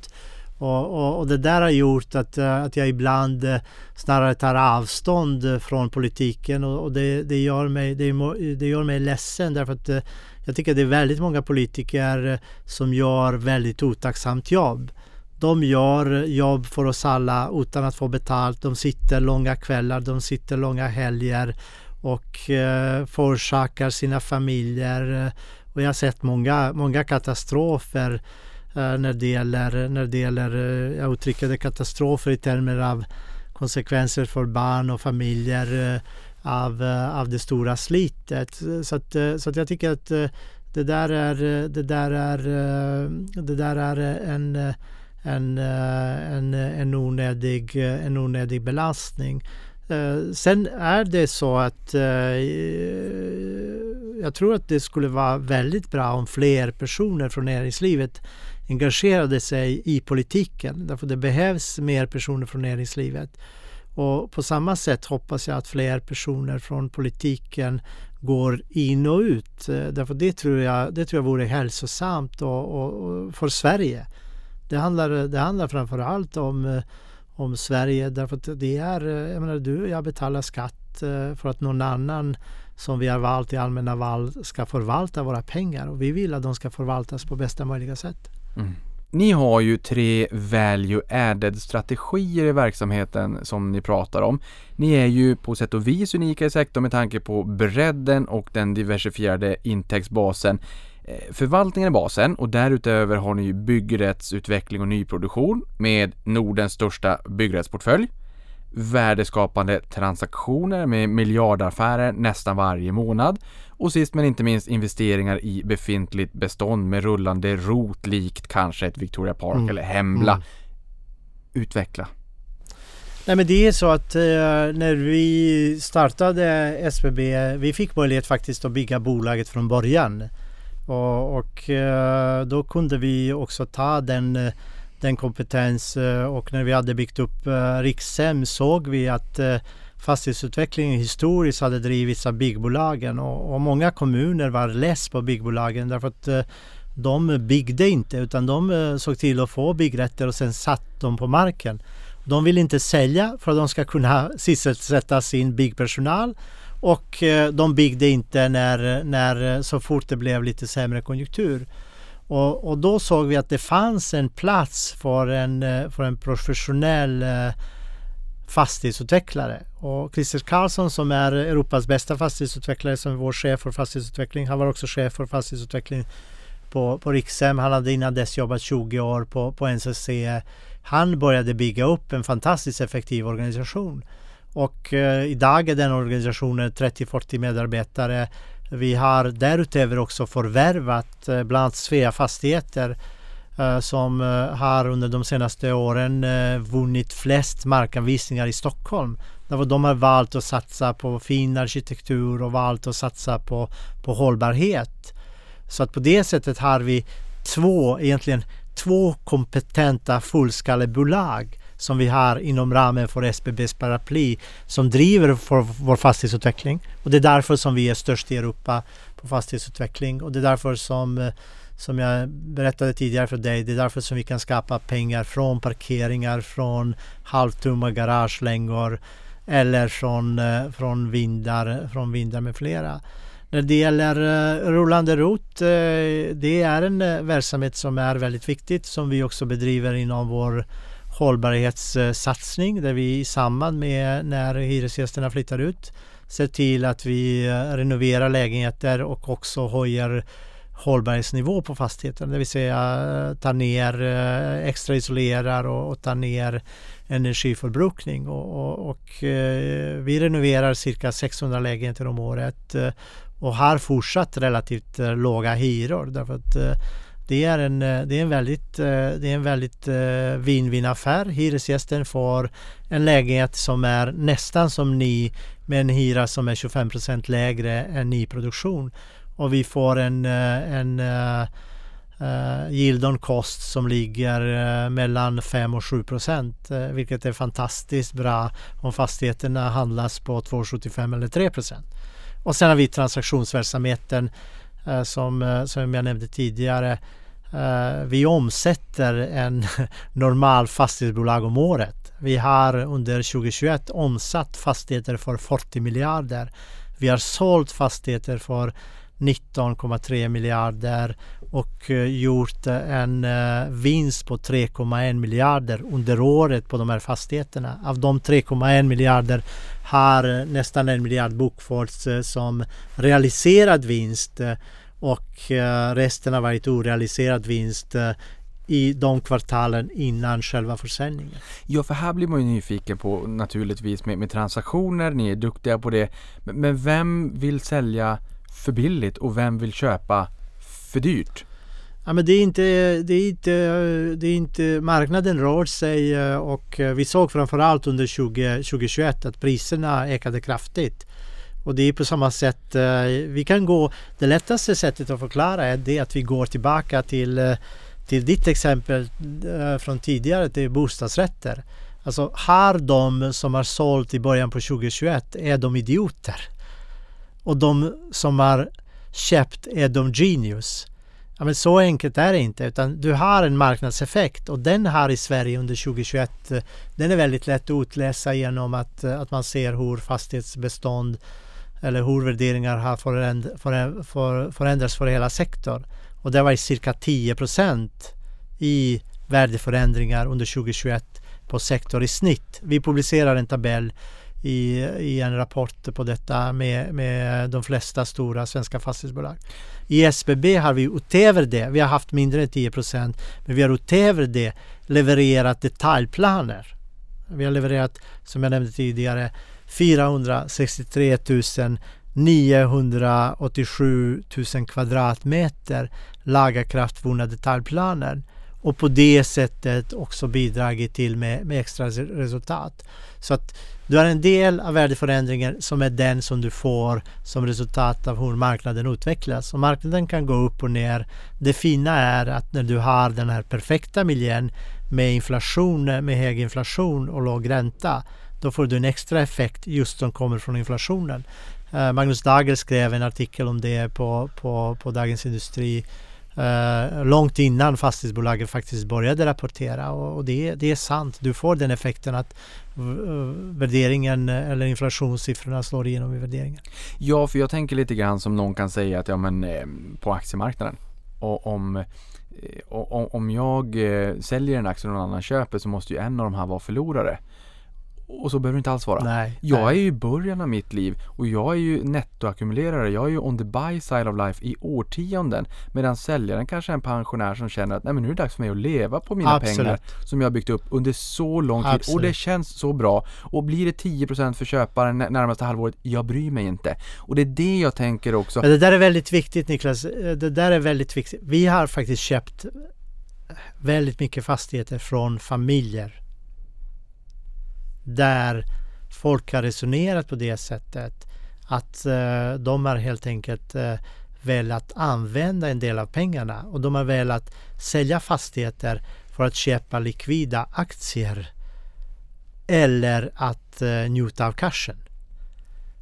Och, och, och, det där har gjort att, eh, att jag ibland eh, snarare tar avstånd från politiken och, och det, det, gör mig, det, det, gör mig ledsen därför att eh, jag tycker att det är väldigt många politiker som gör väldigt otacksamt jobb. De gör jobb för oss alla utan att få betalt. De sitter långa kvällar, de sitter långa helger och eh, förorsakar sina familjer och jag har sett många, många katastrofer eh, när det gäller, när det gäller eh, jag uttrycker det katastrofer i termer av konsekvenser för barn och familjer eh, av, av det stora slitet. Så att, så att jag tycker att det där är, det där är, det där är en, en, en, en, onödig, en onödig belastning. Sen är det så att jag tror att det skulle vara väldigt bra om fler personer från näringslivet engagerade sig i politiken. Därför det behövs mer personer från näringslivet. Och på samma sätt hoppas jag att fler personer från politiken går in och ut. Eh, därför det tror jag, det tror jag vore hälsosamt och, och, och för Sverige. Det handlar, det handlar framför allt om, eh, om Sverige därför att det är, eh, jag menar du och jag betalar skatt för att någon annan som vi har valt i allmänna val ska förvalta våra pengar och vi vill att de ska förvaltas på bästa möjliga sätt. Mm. Ni har ju tre value added strategier i verksamheten som ni pratar om. Ni är ju på sätt och vis unika i sektorn med tanke på bredden och den diversifierade intäktsbasen. Eh, förvaltningen är basen och därutöver har ni ju byggrättsutveckling och nyproduktion med Nordens största byggrättsportfölj värdeskapande transaktioner med miljardaffärer nästan varje månad och sist men inte minst investeringar i befintligt bestånd med rullande rot likt kanske ett Victoria Park mm. eller Hembla. Mm. Utveckla. Nej men det är så att eh, när vi startade SBB, vi fick möjlighet faktiskt att bygga bolaget från början. Och, och eh, då kunde vi också ta den eh, den kompetens eh, och när vi hade byggt upp eh, Rikshem såg vi att eh, fastighetsutvecklingen historiskt hade drivits av byggbolagen och, och många kommuner var less på byggbolagen därför att de byggde inte utan de såg till att få byggrätter och sen satt de på marken. De vill inte sälja för att de ska kunna sysselsätta sin byggpersonal och de byggde inte när, när så fort det blev lite sämre konjunktur. Och, och, då såg vi att det fanns en plats för en, eh, för en professionell eh, fastighetsutvecklare. Och Christer Karlsson som är Europas bästa fastighetsutvecklare som är vår chef för fastighetsutveckling. Han var också chef för fastighetsutveckling på, på Rikshem. Han hade innan dess jobbat 20 år på, på NCC. Han började bygga upp en fantastiskt effektiv organisation. Och eh, idag är den organisationen 30-40 medarbetare vi har därutöver också förvärvat eh, bland annat Svea Fastigheter eh, som eh, har under de senaste åren vunnit flest markanvisningar i Stockholm. De har valt att satsa på fin arkitektur och valt att satsa på, på hållbarhet. Så att på det sättet har vi två, egentligen två kompetenta fullskalebolag som vi har inom ramen för SBBs paraply som driver för vår fastighetsutveckling. Och det är därför som vi är störst i Europa på fastighetsutveckling och det är därför som som jag berättade tidigare för dig, det är därför som vi kan skapa pengar från parkeringar, från halvtumma garagelängor eller från, från, vindar, från vindar med flera. När det gäller eh, rullande rot, eh, det är en eh, verksamhet som är väldigt viktigt som vi också bedriver inom vår hållbarhetssatsning där vi i samband med när hyresgästerna flyttar ut ser till att vi eh, renoverar lägenheter och också höjer hållbarhetsnivå på fastigheten. Det vill säga eh, tar ner, eh, extra isolerar och, och ner energiförbrukning. Och, och, och vi renoverar cirka 600 lägenheter om året och har fortsatt relativt låga hyror därför att det är en, eh, det är en väldigt, eh, det är en väldigt eh, win-win affär. Hyresgästen får en lägenhet som är nästan som ny med en hyra som är 25% lägre än nyproduktion. Och vi får en, en uh, yield on cost som ligger uh, mellan 5 och 7 procent. Uh, vilket är fantastiskt bra om fastigheterna handlas på 2,75 eller 3 procent. Och sen har vi transaktionsverksamheten Eh, som, eh, som jag nämnde tidigare. Eh, vi omsätter en normal fastighetsbolag om året. Vi har under 2021 omsatt fastigheter för 40 miljarder. Vi har sålt fastigheter för 19,3 miljarder och eh, gjort eh, en eh, vinst på 3,1 miljarder under året på de här fastigheterna. Av de 3,1 miljarder har nästan en miljard bokförts som realiserad vinst och resten har varit orealiserad vinst i de kvartalen innan själva försäljningen. Ja, för här blir man ju nyfiken på naturligtvis med, med transaktioner, ni är duktiga på det. Men vem vill sälja för billigt och vem vill köpa för dyrt? Ja, men det, är inte, det, är inte, det är inte, marknaden rör sig eh, och eh, vi såg framförallt under 20, 2021 att priserna ökade kraftigt. Och det är på samma sätt, eh, vi kan gå, det lättaste sättet att förklara är det att vi går tillbaka till, till ditt exempel från tidigare till bostadsrätter. Alltså har de som har sålt i början på 2021, är de idioter? Och de som har köpt, är de genius? Ja, men så enkelt är det inte utan du har en marknadseffekt och den har i Sverige under 2021 eh, den är väldigt lätt att utläsa genom att, eh, att man ser hur fastighetsbestånd eller hur värderingar har föränd, för, förändrats för hela sektorn. Och det var cirka 10 procent i värdeförändringar under 2021 på sektor i snitt. Vi publicerar en tabell i, i en rapport på detta med, med de flesta stora svenska fastighetsbolag. I SBB har vi utöver det, vi har haft mindre än 10 procent, men vi har utöver det levererat detaljplaner. Vi har levererat, som jag nämnde tidigare, 463 987 000 kvadratmeter lagakraftvunna detaljplaner och på det sättet också bidragit till med, med extra resultat. Så att du har en del av värdeförändringen som är den som du får som resultat av hur marknaden utvecklas. Och marknaden kan gå upp och ner. Det fina är att när du har den här perfekta miljön med inflation, med hög inflation och låg ränta, då får du en extra effekt just som kommer från inflationen. Eh, Magnus Dagel skrev en artikel om det på, på, på Dagens Industri Uh, långt innan fastighetsbolaget faktiskt började rapportera och, och det, det, är sant. Du får den effekten att eh, värderingen eh, eller inflationssiffrorna slår igenom i värderingen. Ja, för jag tänker lite grann som någon kan säga att ja, men eh, på aktiemarknaden och om och om jag säljer en aktie och någon annan köper så måste ju en av de här vara förlorare. Och så behöver det inte alls vara. Nej, jag nej. är ju i början av mitt liv och jag är ju nettoackumulerare. Jag är ju on the buy side of life i årtionden. Medan säljaren kanske är en pensionär som känner att Nej, men nu är det dags för mig att leva på mina Absolut. pengar som jag har byggt upp under så lång tid. Absolut. Och det känns så bra. Och blir det 10% för köparen närmaste halvåret, jag bryr mig inte. Och det är det jag tänker också. Men det där är väldigt viktigt Niklas. Det där är väldigt viktigt. Vi har faktiskt köpt väldigt mycket fastigheter från familjer där folk har resonerat på det sättet att eh, de har helt enkelt eh, velat använda en del av pengarna och de har velat sälja fastigheter för att köpa likvida aktier eller att eh, njuta av cashen.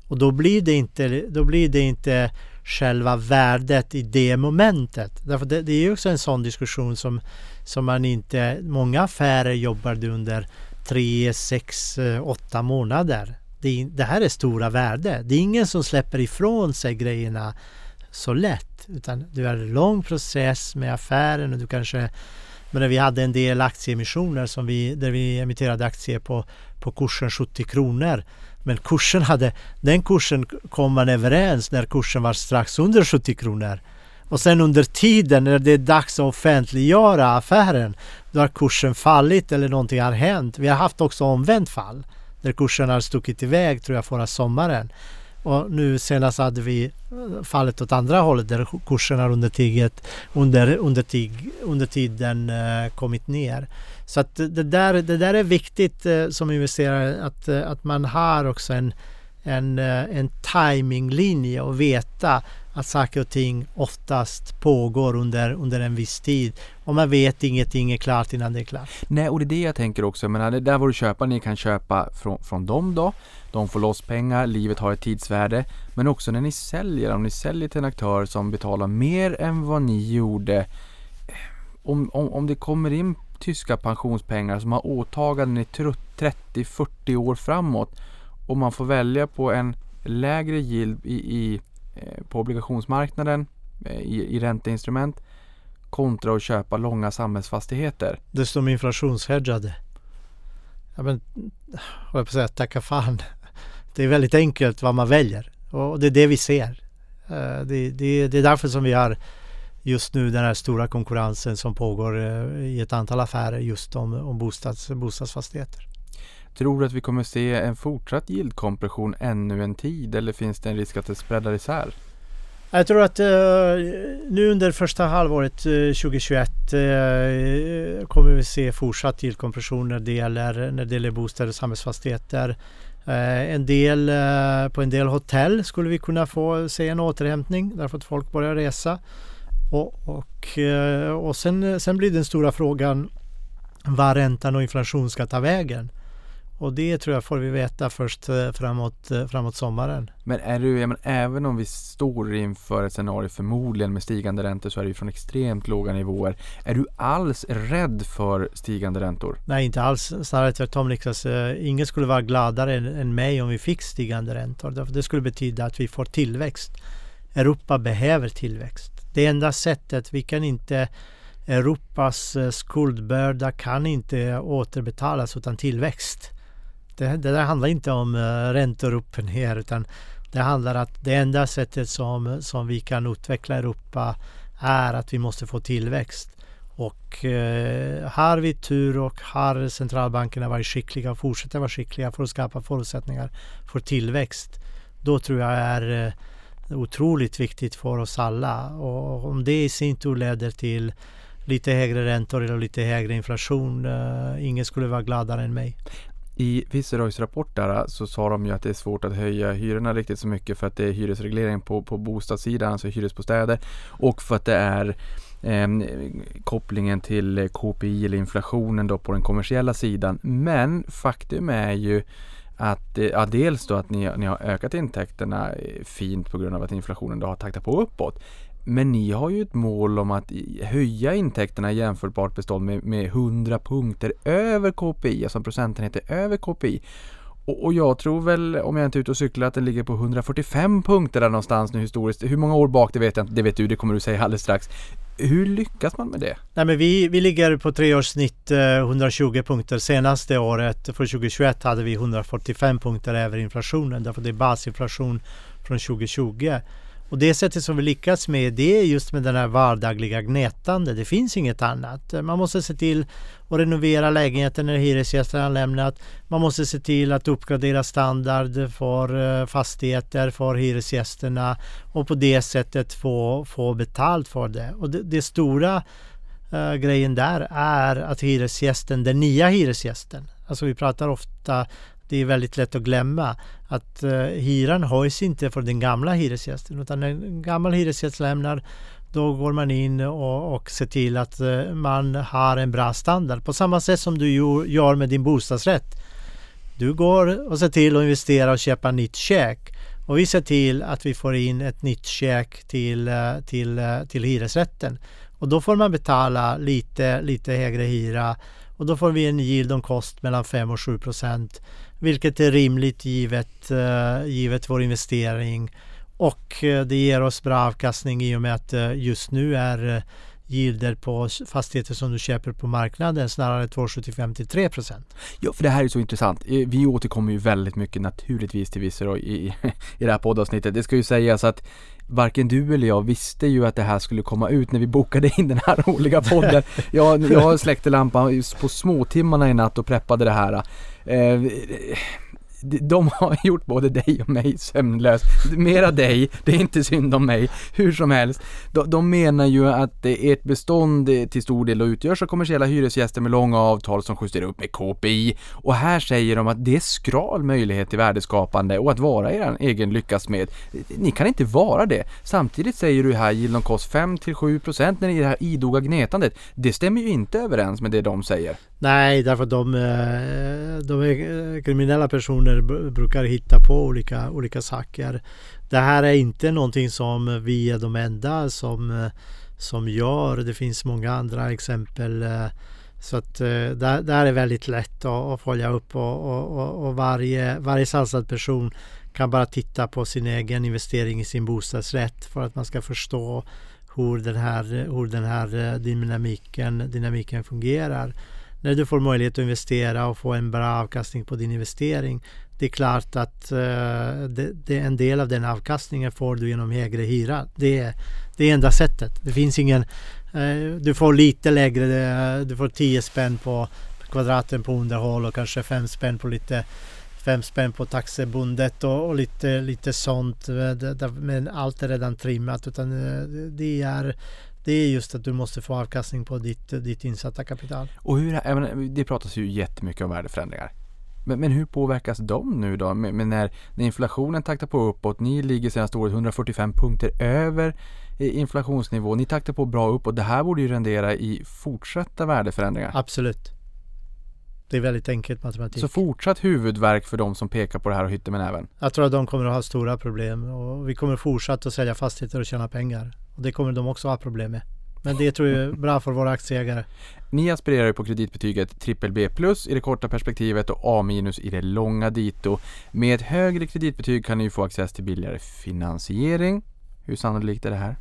Och då blir det inte, då blir det inte själva värdet i det momentet. Därför det, det är också en sån diskussion som, som man inte... Många affärer jobbar under tre, sex, eh, åtta månader. Det, det här är stora värde. Det är ingen som släpper ifrån sig grejerna så lätt. Utan du har en lång process med affären och du kanske men vi hade en del aktieemissioner som vi, där vi emitterade aktier på, på kursen 70 kronor. Men kursen hade, den kursen kom man överens när kursen var strax under 70 kronor. Och sen under tiden när det är dags att offentliggöra affären, då har kursen fallit eller någonting har hänt. Vi har haft också omvänt fall, där kursen har stuckit iväg tror jag förra sommaren. Och nu senast hade vi eh, fallet åt andra hållet där kursen har under, tiget, under, under, tig, under tiden uh, kommit ner. Så att det där, det där är viktigt uh, som investerare att, uh, att man har också en, en, en timinglinje och veta att saker och ting oftast pågår under, under en viss tid. Och man vet ingenting är klart innan det är klart. Nej, och det är det jag tänker också. Men det där var du köpa, ni kan köpa från, från dem då. De får loss pengar, livet har ett tidsvärde. Men också när ni säljer, om ni säljer till en aktör som betalar mer än vad ni gjorde. Eh, om, om, om det kommer in tyska pensionspengar som har åtaganden i 30-40 år framåt och man får välja på en lägre yield i, i Eh, på obligationsmarknaden eh, i, i ränteinstrument kontra att köpa långa samhällsfastigheter. Dessutom inflationshedgade. Ja, men, jag på säga, tacka fan. Det är väldigt enkelt vad man väljer och det är det vi ser. Eh, det, det, det är därför som vi har just nu den här stora konkurrensen som pågår i ett antal affärer just om, om bostads, bostadsfastigheter. Tror du att vi kommer se en fortsatt yieldkompression ännu en tid eller finns det en risk att det spreadar isär? Jag tror att eh, nu under första halvåret eh, 2021 eh, kommer vi se fortsatt yieldkompression när det gäller, när det gäller bostäder och samhällsfastigheter. Eh, en del, eh, på en del hotell skulle vi kunna få se en återhämtning därför att folk börjar resa. Och, och, eh, och sen, sen blir den stora frågan var räntan och inflation ska ta vägen. Och det tror jag får vi veta först eh, framåt, eh, framåt sommaren. Men är du, ja, men även om vi står inför ett scenario förmodligen med stigande räntor så är det ju från extremt låga nivåer. Är du alls rädd för stigande räntor? Nej, inte alls. Snarare tvärtom Niklas. Eh, ingen skulle vara gladare än, än mig om vi fick stigande räntor. Det skulle betyda att vi får tillväxt. Europa behöver tillväxt. Det enda sättet, vi kan inte Europas skuldbörda kan inte återbetalas utan tillväxt. Det, det där handlar inte om uh, räntor upp och ner utan det handlar att det enda sättet som, som vi kan utveckla Europa är att vi måste få tillväxt. Och eh, har vi tur och har centralbankerna varit skickliga och fortsätter vara skickliga för att skapa förutsättningar för tillväxt. Då tror jag är eh, otroligt viktigt för oss alla. Och om det i sin tur leder till lite högre räntor eller lite högre inflation. Uh, ingen skulle vara gladare än mig. I Viceroys rapport där så sa de ju att det är svårt att höja hyrorna riktigt så mycket för att det är hyresreglering på, på bostadssidan, alltså hyresbostäder och för att det är eh, kopplingen till KPI eller inflationen då på den kommersiella sidan. Men faktum är ju att eh, ja, dels då att ni, ni har ökat intäkterna eh, fint på grund av att inflationen då har taktat på uppåt. Men ni har ju ett mål om att höja intäkterna i jämförbart bestånd med, med 100 punkter över KPI, alltså procentenheter över KPI. Och, och, jag tror väl, om jag inte är ute och cyklar, att den ligger på 145 punkter där någonstans nu historiskt. Hur många år bak, det vet jag inte, det vet du, det kommer du säga alldeles strax. Hur lyckas man med det? Nej, men vi, vi ligger på treårssnitt eh, 120 punkter. Senaste året, för 2021, hade vi 145 punkter över inflationen. Därför det är basinflation från 2020. Och det sättet som vi lyckas med det är just med den här vardagliga gnetande. Det finns inget annat. Man måste se till att renovera lägenheten när hyresgästerna har lämnat. Man måste se till att uppgradera standard för eh, fastigheter för hyresgästerna och på det sättet få, få betalt för det. Och det, det stora uh, grejen där är att hyresgästen, den nya hyresgästen, alltså vi pratar ofta det är väldigt lätt att glömma att eh, hyran höjs inte för den gamla hyresgästen utan när en gammal hyresgäst lämnar då går man in och, och ser till att eh, man har en bra standard. På samma sätt som du gör med din bostadsrätt. Du går och ser till att investera och köpa nytt kök. Och vi ser till att vi får in ett nytt kök till, eh, till, till hyresrätten. Och då får man betala lite, lite högre hyra och då får vi en yield on cost mellan 5 och 7 procent. Vilket är rimligt givet, uh, givet vår investering. Och uh, det ger oss bra avkastning i och med att uh, just nu är gilder på fastigheter som du köper på marknaden snarare 2,75 till 3 procent. Ja, för det här är så intressant. Vi återkommer ju väldigt mycket naturligtvis till Viceroy i, i det här poddavsnittet. Det ska ju sägas att varken du eller jag visste ju att det här skulle komma ut när vi bokade in den här roliga podden. Jag, jag släckte lampan på småtimmarna i natt och preppade det här. Eh, de har gjort både dig och mig sömnlös. Mera dig, det är inte synd om mig. Hur som helst. De, de menar ju att ert bestånd till stor del utgörs av kommersiella hyresgäster med långa avtal som justerar upp med KPI. Och här säger de att det är skral möjlighet till värdeskapande och att vara er egen lyckas med. Ni kan inte vara det. Samtidigt säger du här yield Kost 5-7% när det är det här idoga gnetandet. Det stämmer ju inte överens med det de säger. Nej, därför att de, eh, de eh, kriminella personer brukar hitta på olika, olika saker. Det här är inte någonting som vi är de enda som, eh, som gör. Det finns många andra exempel. Så att det, det här är väldigt lätt att, att följa upp och, och, och varje, varje sansad person kan bara titta på sin egen investering i sin bostadsrätt för att man ska förstå hur den här, hur den här dynamiken, dynamiken fungerar när du får möjlighet att investera och få en bra avkastning på din investering. Det är klart att uh, det, det, en del av den avkastningen får du genom högre hyra. Det är det enda sättet. Det finns ingen... Uh, du får lite lägre, uh, du får 10 spänn på kvadraten på underhåll och kanske 5 spänn på lite fem spänn på taxibundet och, och, lite, lite sånt. Men allt är redan trimmat. Utan det är det är just att du måste få avkastning på ditt, ditt insatta kapital. Och hur, menar, det pratas ju jättemycket om värdeförändringar. Men, men hur påverkas de nu då? Men, men när, när, inflationen taktar på uppåt, ni ligger senaste året 145 punkter över inflationsnivå, ni taktar på bra uppåt. Det här borde ju rendera i fortsatta värdeförändringar. Absolut. Det är väldigt enkelt matematik. Så fortsatt huvudverk för de som pekar på det här och hytter med näven? Jag tror att de kommer att ha stora problem och vi kommer fortsätta att sälja fastigheter och tjäna pengar. Och det kommer de också ha problem med. Men det tror jag är bra för våra aktieägare. Ni aspirerar ju på kreditbetyget trippel B plus i det korta perspektivet och A minus i det långa dito. Med ett högre kreditbetyg kan ni ju få access till billigare finansiering. Hur sannolikt är det här?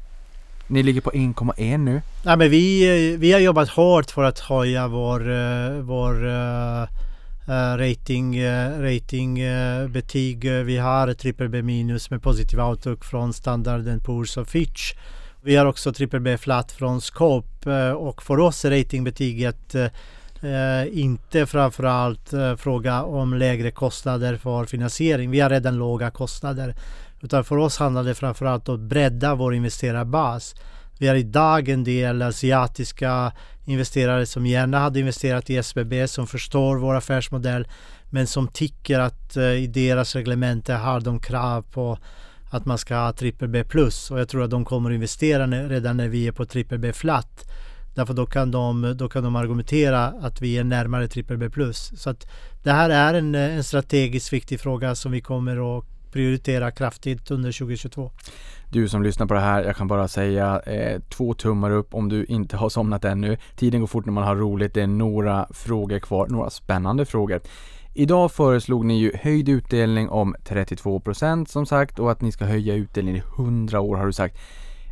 Ni ligger på 1,1 nu. Nej, men vi, vi har jobbat hårt för att höja vår, eh, vår uh, rating, uh, ratingbetyg. Vi har trippel B minus med positiv outlook från Standard Poor's och Fitch. Vi har också BBB B flat från Scope eh, och för oss är ratingbetyget Eh, inte framförallt eh, fråga om lägre kostnader för finansiering. Vi har redan låga kostnader. Utan för oss handlar det framförallt om att bredda vår investerarbas. Vi har idag en del asiatiska investerare som gärna hade investerat i SBB som förstår vår affärsmodell men som tycker att eh, i deras reglemente har de krav på att man ska ha trippel B plus och jag tror att de kommer att investera redan när vi är på trippel B flat. Därför då kan, de, då kan de argumentera att vi är närmare trippel B plus. Så att det här är en, en strategiskt viktig fråga som vi kommer att prioritera kraftigt under 2022. Du som lyssnar på det här, jag kan bara säga eh, två tummar upp om du inte har somnat ännu. Tiden går fort när man har roligt. Det är några frågor kvar, några spännande frågor. Idag föreslog ni ju höjd utdelning om 32% som sagt och att ni ska höja utdelningen i 100 år har du sagt.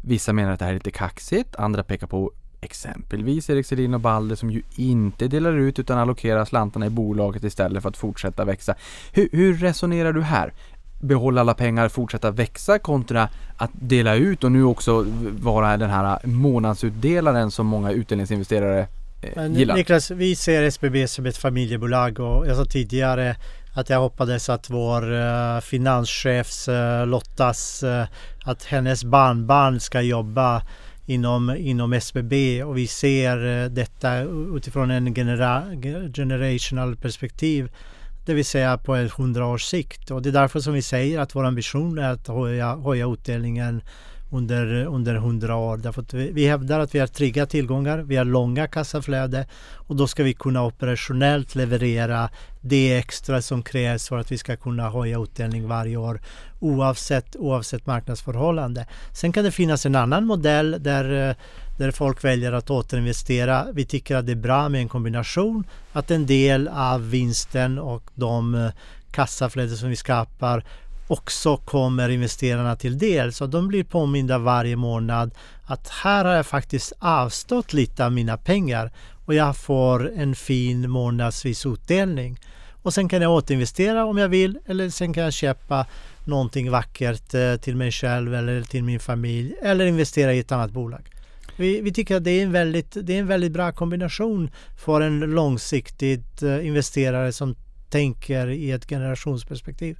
Vissa menar att det här är lite kaxigt, andra pekar på exempelvis Erik Selin och Balder som ju inte delar ut utan allokerar slantarna i bolaget istället för att fortsätta växa. Hur, hur resonerar du här? behålla alla pengar, fortsätta växa kontra att dela ut och nu också vara den här månadsutdelaren som många utdelningsinvesterare eh, gillar. Niklas, vi ser SBB som ett familjebolag och jag sa tidigare att jag hoppades att vår uh, finanschefs uh, Lottas, uh, att hennes barnbarn ska jobba inom, inom SBB och vi ser detta utifrån en genera generational perspektiv det vill säga på ett 100 års sikt. Och det är därför som vi säger att vår ambition är att höja, höja utdelningen under, under 100 år. Därför att vi, vi hävdar att vi har trygga tillgångar, vi har långa kassaflöde och då ska vi kunna operationellt leverera det extra som krävs för att vi ska kunna höja utdelning varje år oavsett, oavsett marknadsförhållande. Sen kan det finnas en annan modell där, där folk väljer att återinvestera. Vi tycker att det är bra med en kombination att en del av vinsten och de eh, kassaflöden som vi skapar också kommer investerarna till del. Så de blir påminda varje månad att här har jag faktiskt avstått lite av mina pengar och jag får en fin månadsvis utdelning. Och sen kan jag återinvestera om jag vill eller sen kan jag köpa någonting vackert eh, till mig själv eller till min familj eller investera i ett annat bolag. Vi, vi tycker att det är, en väldigt, det är en väldigt bra kombination för en långsiktigt eh, investerare som tänker i ett generationsperspektiv.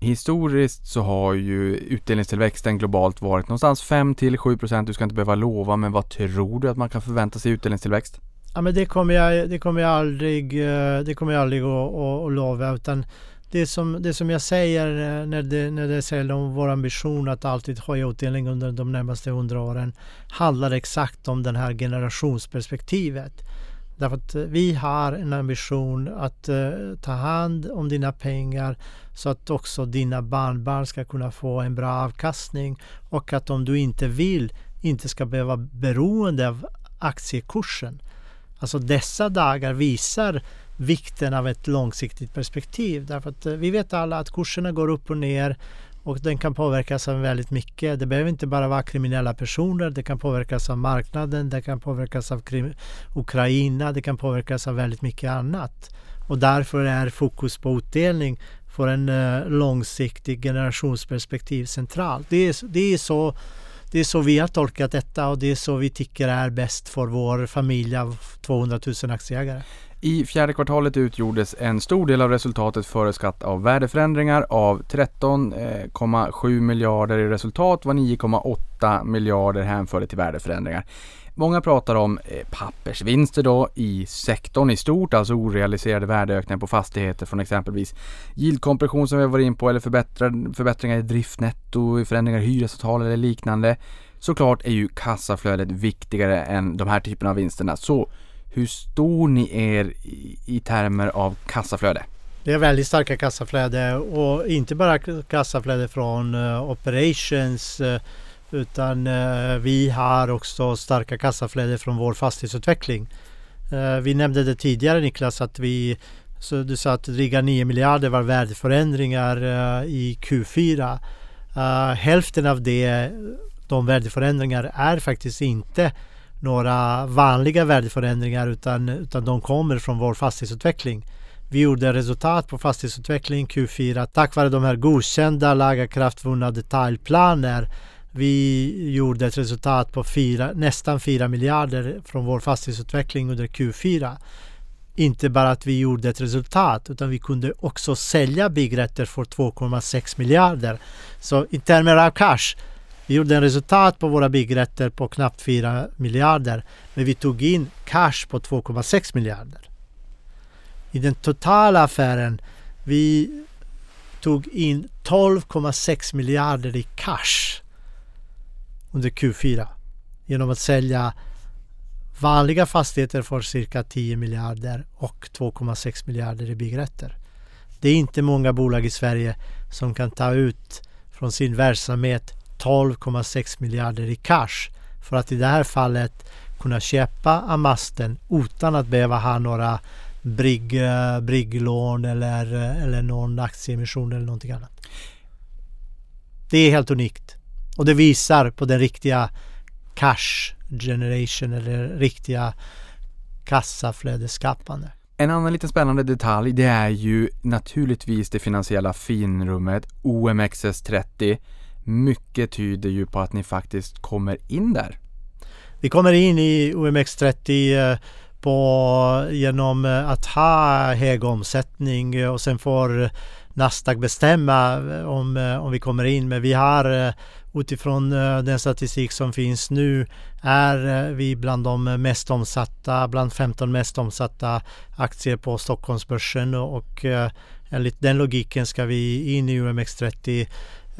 Historiskt så har ju utdelningstillväxten globalt varit någonstans 5 till 7 procent. Du ska inte behöva lova, men vad tror du att man kan förvänta sig i utdelningstillväxt? Ja, men det kommer jag, det kommer jag aldrig, eh, det kommer jag aldrig att, att, att lova utan det som, det som jag säger eh, när det, när det säger om vår ambition att alltid höja utdelning under de närmaste hundra åren handlar exakt om det här generationsperspektivet. Därför att eh, vi har en ambition att uh, ta hand om dina pengar så att också dina barnbarn ska kunna få en bra avkastning och att om du inte vill inte ska behöva beroende av aktiekursen. Alltså dessa dagar visar vikten av ett långsiktigt perspektiv. Därför att uh, vi vet alla att kurserna går upp och ner och den kan påverkas av väldigt mycket. Det behöver inte bara vara kriminella personer, det kan påverkas av marknaden, det kan påverkas av Ukraina, det kan påverkas av väldigt mycket annat. Och därför är fokus på utdelning för en uh, långsiktig generationsperspektiv centralt. Det är, det, är så, det är så vi har tolkat detta och det är så vi tycker är bäst för vår familj av 200 000 aktieägare. I fjärde kvartalet utgjordes en stor del av resultatet före skatt av värdeförändringar. Av 13,7 eh, miljarder i resultat var 9,8 miljarder hänförde till värdeförändringar. Många pratar om eh, pappersvinster då i sektorn i stort, alltså orealiserade värdeökningar på fastigheter från exempelvis yieldkompression som vi var in på eller förbättringar i driftnetto, förändringar i hyresavtal eller liknande. Såklart är ju kassaflödet viktigare än de här typerna av vinsterna. Så hur stor ni är i, i termer av kassaflöde? Det är väldigt starka kassaflöde och inte bara kassaflöde från uh, operations uh, utan uh, vi har också starka kassaflöde från vår fastighetsutveckling. vi nämnde det tidigare Niklas att vi så du sa att dryga 9 miljarder var värdeförändringar i Q4. hälften av det, de värdeförändringar är faktiskt inte några vanliga värdeförändringar utan, utan de kommer från vår fastighetsutveckling. Vi gjorde resultat på fastighetsutveckling Q4 tack vare de här godkända lagakraftvunna detaljplaner. Vi gjorde ett resultat på fyra, nästan 4 miljarder från vår fastighetsutveckling under Q4. Inte bara att vi gjorde ett resultat utan vi kunde också sälja byggrätter för 2,6 miljarder. Så i termer av cash vi gjorde en resultat på våra byggrätter på knappt 4 miljarder. Men vi tog in cash på 2,6 miljarder. I den totala affären vi tog in 12,6 miljarder i cash under Q4 genom att sälja vanliga fastigheter för cirka 10 miljarder och 2,6 miljarder i byggrätter. Det är inte många bolag i Sverige som kan ta ut från sin verksamhet 12,6 miljarder i cash för att i det här fallet kunna köpa Amasten utan att behöva ha några brigg, eh, brigglån eller, eh, eller någon aktieemission eller någonting annat. Det är helt unikt och det visar på den riktiga cash generation eller riktiga kassaflödesskapande. En annan liten spännande detalj det är ju naturligtvis det finansiella finrummet OMXS30 mycket tyder ju på att ni faktiskt kommer in där. Vi kommer in i OMX30 eh, på, genom eh, att ha hög omsättning eh, och sen får Nasdaq bestämma om, om vi kommer in. Men vi har utifrån den statistik som finns nu är vi bland de mest omsatta, bland 15 mest omsatta aktier på Stockholmsbörsen och enligt den logiken ska vi in i OMX30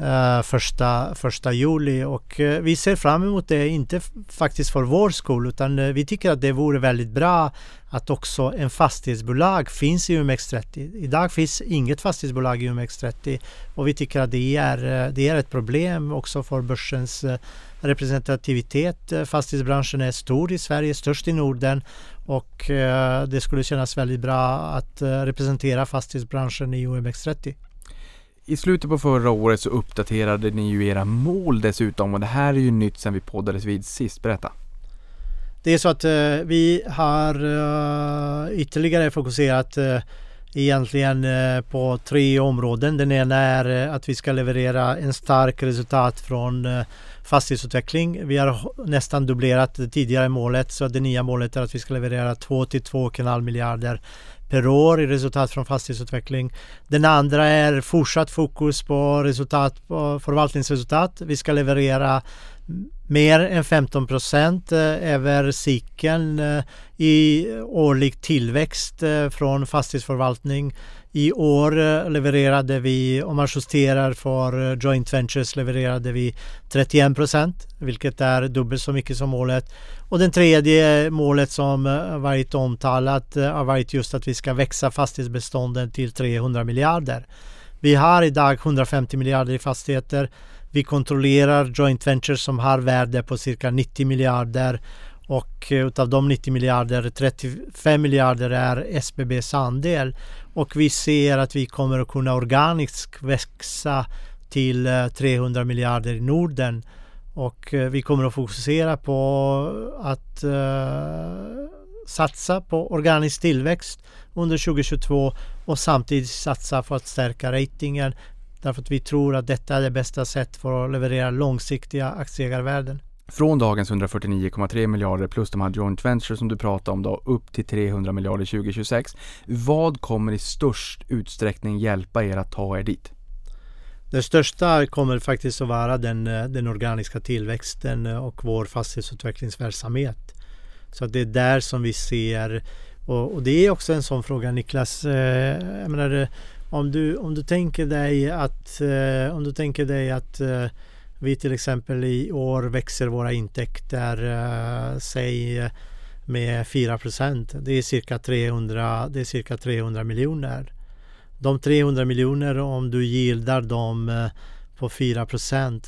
uh, första, första juli och uh, vi ser fram emot det, inte faktiskt för vår skull utan uh, vi tycker att det vore väldigt bra att också en fastighetsbolag finns i UMX30. Idag finns inget fastighetsbolag i UMX30 och vi tycker att det är, det är ett problem också för börsens representativitet. Fastighetsbranschen är stor i Sverige, störst i Norden och det skulle kännas väldigt bra att representera fastighetsbranschen i OMX30. I slutet på förra året så uppdaterade ni ju era mål dessutom och det här är ju nytt sedan vi poddades vid sist. Berätta! Det är så att eh, vi har eh, ytterligare fokuserat eh, egentligen eh, på tre områden. Den ena är eh, att vi ska leverera en stark resultat från eh, fastighetsutveckling. Vi har nästan dubblerat det tidigare målet så det nya målet är att vi ska leverera 2 till 2,5 miljarder per år i resultat från fastighetsutveckling. Den andra är fortsatt fokus på resultat på förvaltningsresultat. Vi ska leverera mer än 15 procent eh, över cykeln eh, i årlig tillväxt eh, från fastighetsförvaltning. I år eh, levererade vi, om man justerar för eh, joint ventures, levererade vi 31 procent, vilket är dubbelt så mycket som målet. Och det tredje målet som eh, varit omtalat har varit just att vi ska växa fastighetsbestånden till 300 miljarder. Vi har idag 150 miljarder i fastigheter. Vi kontrollerar joint ventures som har värde på cirka 90 miljarder och utav de 90 miljarder, 35 miljarder är SBBs andel. Och vi ser att vi kommer att kunna organiskt växa till eh, 300 miljarder i Norden. Och eh, vi kommer att fokusera på att uh, satsa på organisk tillväxt under 2022 och samtidigt satsa på att stärka ratingen Därför att vi tror att detta är det bästa sättet för att leverera långsiktiga aktieägarvärden. Från dagens 149,3 miljarder plus de här joint ventures som du pratade om då upp till 300 miljarder 2026. Vad kommer i störst utsträckning hjälpa er att ta er dit? Det största kommer faktiskt att vara den, eh, den organiska tillväxten eh, och vår fastighetsutvecklingsverksamhet. Så det är där som vi ser och, och det är också en sån fråga Niklas. Eh, jag menar, om du, om du tänker dig att, om du tänker dig att vi till exempel i år växer våra intäkter, eh, säg med 4 Det är cirka 300, det är cirka 300 miljoner. De 300 miljoner om du gildar dem eh, på 4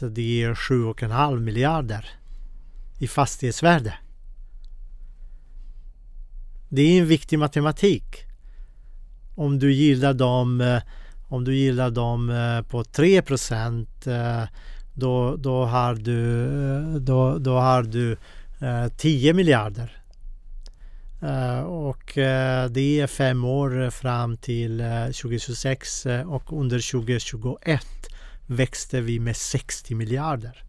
det ger 7,5 miljarder i fastighetsvärde. Det är en viktig matematik om du gillar dem eh, om du gillar dem eh, på 3 procent då, då har du, eh, då, då har du eh, 10 miljarder. Eh, och det är fem år fram till 2026 och under 2021 växte vi med 60 miljarder.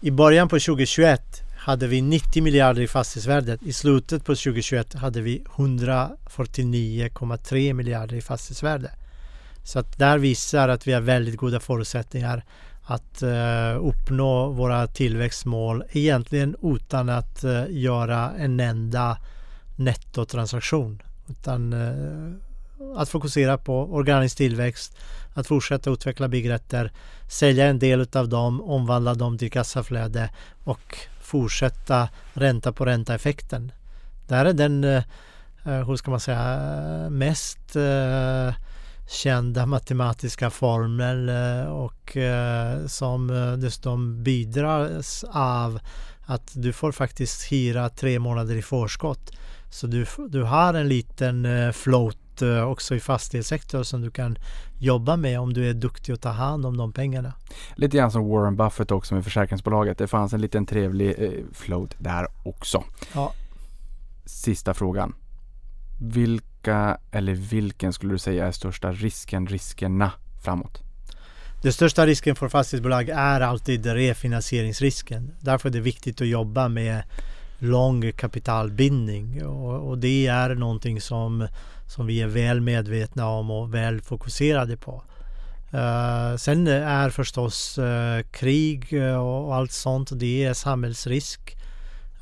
I början på 2021 hade vi 90 miljarder i fastighetsvärdet. I slutet på 2021 hade vi 149,3 miljarder i fastighetsvärde. Så att där visar att vi har väldigt goda förutsättningar att eh, uppnå våra tillväxtmål egentligen utan att eh, göra en enda nettotransaktion. Utan eh, att fokusera på organisk tillväxt, att fortsätta utveckla byggrätter, sälja en del av dem, omvandla dem till kassaflöde och fortsätta ränta på ränta effekten. Det här är den, eh, hur ska man säga, mest eh, kända matematiska formel och som dessutom bidrar av att du får faktiskt hyra tre månader i förskott. Så du, du har en liten float också i fastighetssektorn som du kan jobba med om du är duktig att ta hand om de pengarna. Lite grann som Warren Buffett också med försäkringsbolaget. Det fanns en liten trevlig eh, float där också. Ja. Sista frågan. Vilka eller vilken skulle du säga är största risken, riskerna framåt? Den största risken för fastighetsbolag är alltid refinansieringsrisken. Därför är det viktigt att jobba med lång kapitalbindning och, och det är någonting som som vi är väl medvetna om och väl fokuserade på. Uh, sen är förstås uh, krig och, och allt sånt, det är samhällsrisk.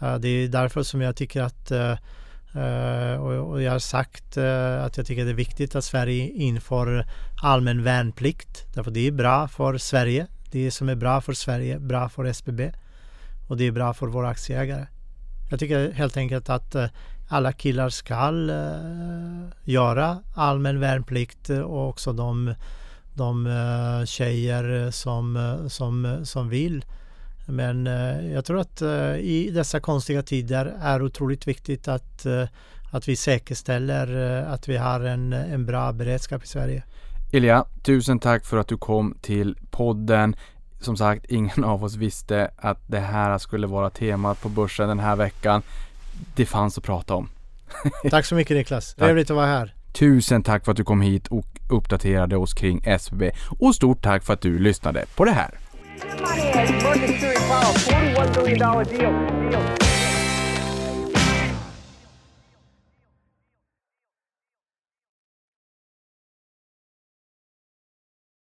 Uh, det är därför som jag tycker att Eh, och, jag har sagt eh, att jag tycker det är viktigt att Sverige inför allmän värnplikt. Därför det är bra för Sverige. Det som är bra för Sverige, bra för SBB. Och det är bra för våra aktieägare. Jag tycker helt enkelt att eh, alla killar ska göra allmän värnplikt och också de de tjejer som, som, som vill. Men uh, jag tror att i dessa konstiga tider är otroligt viktigt att, att vi säkerställer att vi har en, en bra beredskap i Sverige. Ilja, tusen tack för att du kom till podden. Som sagt, ingen av oss visste att det här skulle vara temat på börsen den här veckan. Det fanns att prata om. Tack så mycket Niklas. Trevligt att vara här. Tusen tack för att du kom hit och uppdaterade oss kring SBB. Och stort tack för att du lyssnade på det här. about $41 million deal. deal.